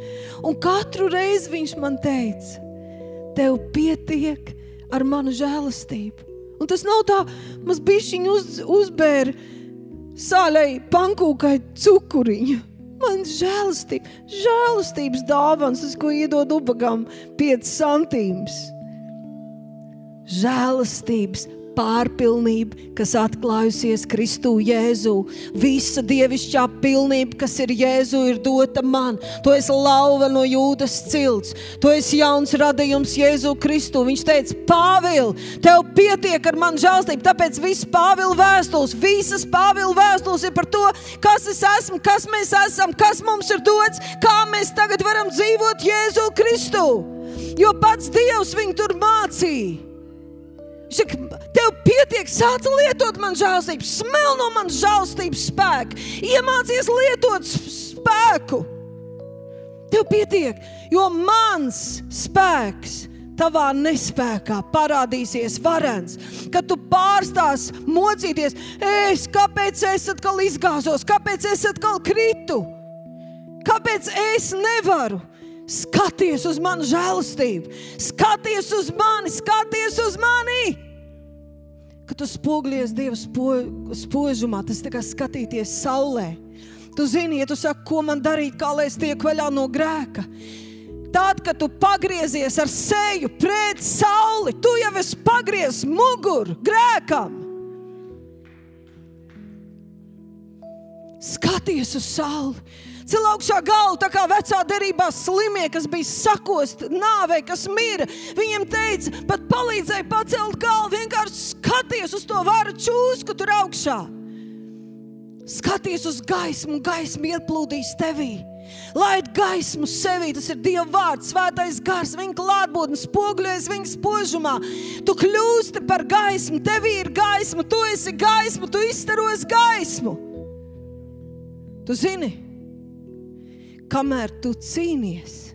Un katru reizi viņš man teica, tev pietiek ar manu žēlastību. Un tas nav tā, mums bišķiņi uz, uzbēra sāļai pankūkai cukuriņu. Man žēlastība, žēlastības dāvans, tas, ko iedod ubagam 5 santīmus. Žēlastības pārpilnība, kas atklājusies Kristū Jēzū. Visa dievišķā pilnība, kas ir Jēzū, ir dota man. Tu esi lauva no jūdas cilts. Tu esi jauns radījums Jēzū Kristū. Viņš teica, Pāvil, tev pietiek ar manu žēlstību, tāpēc viss Pāvila vēstules, visas Pāvila vēstules ir par to, kas es esmu, kas mēs esam, kas mums ir dots, kā mēs tagad varam dzīvot Jēzū Kristū. Jo pats Dievs viņu tur mācīja. Saka, tev pietiek, sāc lietot man žēlstību, smel no manas žēlstības spēka, iemācies lietot spēku. Tev pietiek, jo mans spēks tavā nespējā parādīsies varens, kad tu pārstās mocīties. Es, kāpēc es atkal izgāzos, kāpēc es atkal kritu? Kāpēc es nevaru? Skaties uz manu žēlastību, skaties uz mani, skaties uz mani! Kad tu spoguļies Dieva spo, spožumā, tas ir kā skatīties saulē. Tu zini, ja tu saki, ko man darīt, kā lai es tieku vaļā no grēka. Tad, kad tu pagriezies ar seju pret sauli, tu jau esi pagriezis muguru grēkam. Skaties uz sauli, Cēl augšā galvu, tā kā vecā derībā slimie, kas bija sakosti, nāvei, kas mira. Viņiem teica, pat palīdzēja pacelt galvu, vienkārši skaties uz to varu čūsku tur augšā. Skaties uz gaismu, gaismu ieplūdīs tevī. Laid gaismu sevī, tas ir Dieva vārds, svētais gars, viņa klātbūtne spoguļojas viņa spožumā. Tu kļūsti par gaismu, tevī ir gaisma, tu esi gaisma, tu izstaros gaismu. Tu zini, kamēr tu cīnies,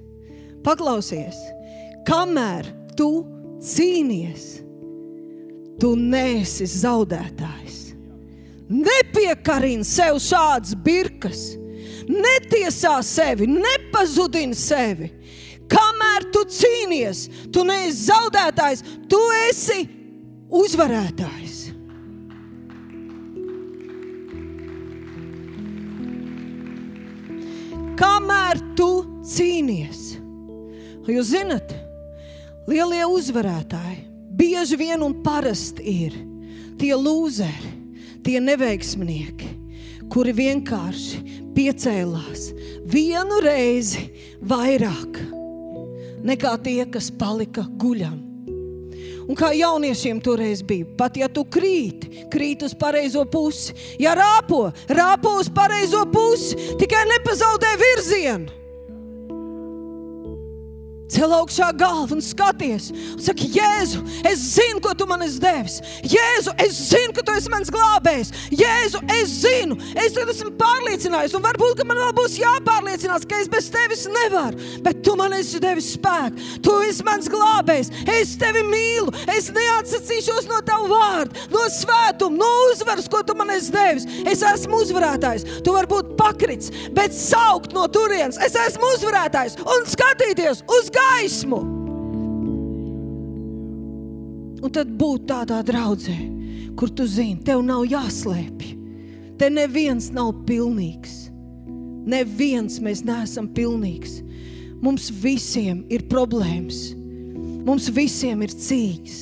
paklausies, kamēr tu cīnies, tu nesi zaudētājs. Nepiekarini sev šādas birkas, netiesā sevi, nepazudini sevi. Kamēr tu cīnies, tu neesi zaudētājs, tu esi uzvarētājs. Kamēr tu cīnies. Jūs zinat, lielie uzvarētāji bieži vien un parasti ir tie lūzeri, tie neveiksminieki, kuri vienkārši piecēlās vienu reizi vairāk nekā tie, kas palika guļam. Un kā jauniešiem toreiz bija, pat ja tu krīti, krīt uz pareizo pusi, ja rāpo, rāpo uz pareizo pusi, tikai nepazaudē virzienu. Cel augšā galvu un skaties. Un saka, Jēzu, es zinu, ko tu man esi devis. Jēzu, es zinu, ka tu esi mans glābējs. Jēzu, es zinu, es esmu pārliecinājies. Un varbūt man vēl būs jāpārliecinās, ka es bez tevis nevaru. Bet tu man esi devis spēku. Tu esi mans glābējs. Es tevi mīlu. Es neatsacīšos no tava vārda, no svētuma, no uzvaras, ko tu man esi devis. Es esmu uzvarētājs. Tu vari būt pakrits, bet saukt no turienes. Es esmu uzvarētājs un skatīties uz gaismu. Un tad būt tādā draudzē, kur tu zini, tev nav jāslēpj. Te neviens nav pilnīgs. Neviens mēs neesam pilnīgs. Mums visiem ir problēmas. Mums visiem ir cīņas.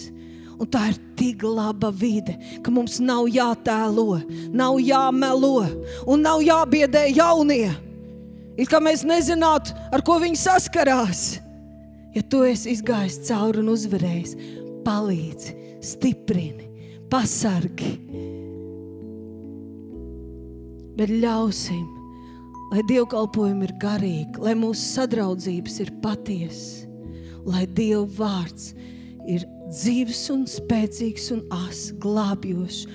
Un tā ir tik laba vide, ka mums nav jātēlo, nav jāmelo un nav jābiedē jaunie. It kā mēs nezinātu, ar ko viņi saskarās. Ja tu esi izgājis cauri un uzvarējis, palīdzi, stiprini, pasargi. Bet ļausim, lai dievkalpojumi ir garīgi, lai mūsu sadraudzības ir patiesas, lai Dieva vārds ir dzīves un spēcīgs un as, glābjošs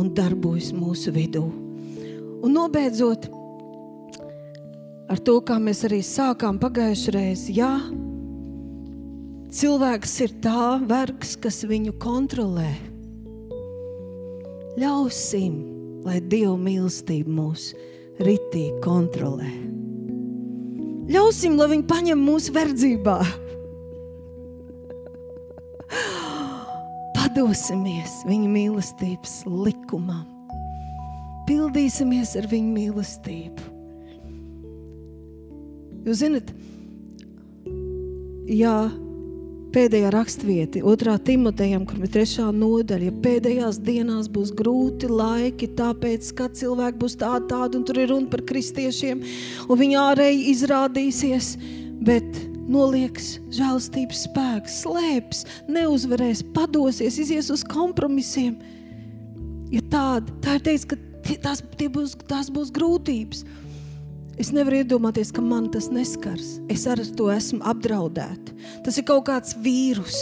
un darbojas mūsu vidū. Un nobeidzot ar to, kā mēs arī sākām pagājušajā reizē, cilvēks ir tā vergs, kas viņu kontrolē. Ļausim, lai Dieva mīlestība mūs ritīgi kontrolē. Ļausim, lai viņi paņem mūsu verdzībā. Padosimies viņa mīlestības likumam, pildīsimies ar viņa mīlestību. Jūs zināt, ja pēdējā rakstvieta, otrā Timotejam, kur ir trešā nodaļa. Ja pēdējās dienās būs grūti laiki, tāpēc, ka cilvēki būs tādi, tādi, un tur ir runa par kristiešiem, un viņi ārēji izrādīsies, bet nolieks žēlstības spēks, slēps, neuzvarēs, padosies, izies uz kompromisiem. Ja tāda, tā ir teiks, ka tās, būs, tās būs grūtības. Es nevaru iedomāties, ka man tas neskars. Es ar to esmu apdraudēta. Tas ir kaut kāds vīrus.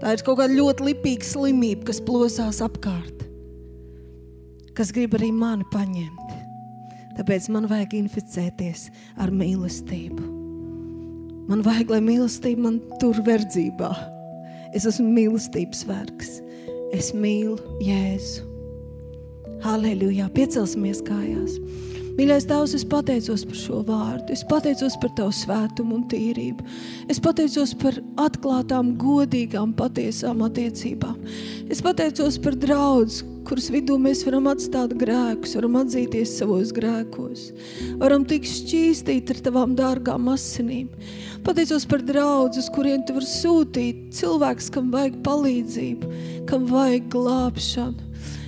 Tā ir kaut kāda ļoti lipīga slimība, kas plosās apkārt, kas grib arī mani paņemt. Tāpēc man vajag inficēties ar mīlestību. Man vajag, lai mīlestība man tur verdzībā. Es esmu mīlestības vergs. Es mīlu Jēzu. Halleluja! Piecelsimies kājās! Mīļais Tēvs, es pateicos par šo vārdu. Es pateicos par Tavu svētumu un tīrību. Es pateicos par atklātām, godīgām, patiesām attiecībām. Es pateicos par draugu, kuras vidū mēs varam atstāt grēkus, varam atzīties savos grēkos, varam tikt šķīstīt ar Tavām dārgām asinīm. Pateicos par draugu, uz kuriem Tu vari sūtīt cilvēks, kam vajag palīdzību, kam vajag glābšanu.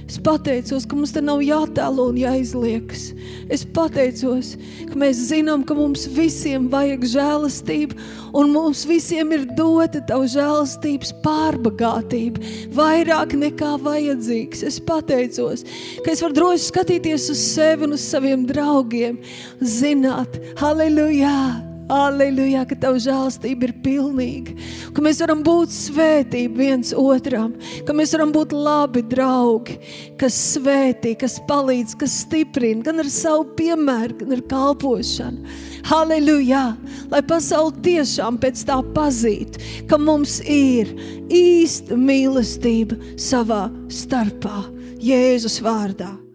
Es pateicos, ka mums te nav jātēlo un jāizliekas. Es pateicos, ka mēs zinām, ka mums visiem vajag žēlastību, un mums visiem ir dota tavu žēlastības pārbagātība, vairāk nekā vajadzīgs. Es pateicos, ka es varu droši skatīties uz sevi un uz saviem draugiem, zināt, halleluja! Aleluja, ka Tava žēlstība ir pilnīga, ka mēs varam būt svētība viens otram, ka mēs varam būt labi draugi, kas svētī, kas palīdz, kas stiprina, gan ar savu piemēru, gan ar kalpošanu. Halleluja! Lai pasaule tiešām pēc tā pazītu, ka mums ir īsta mīlestība savā starpā, Jēzus vārdā.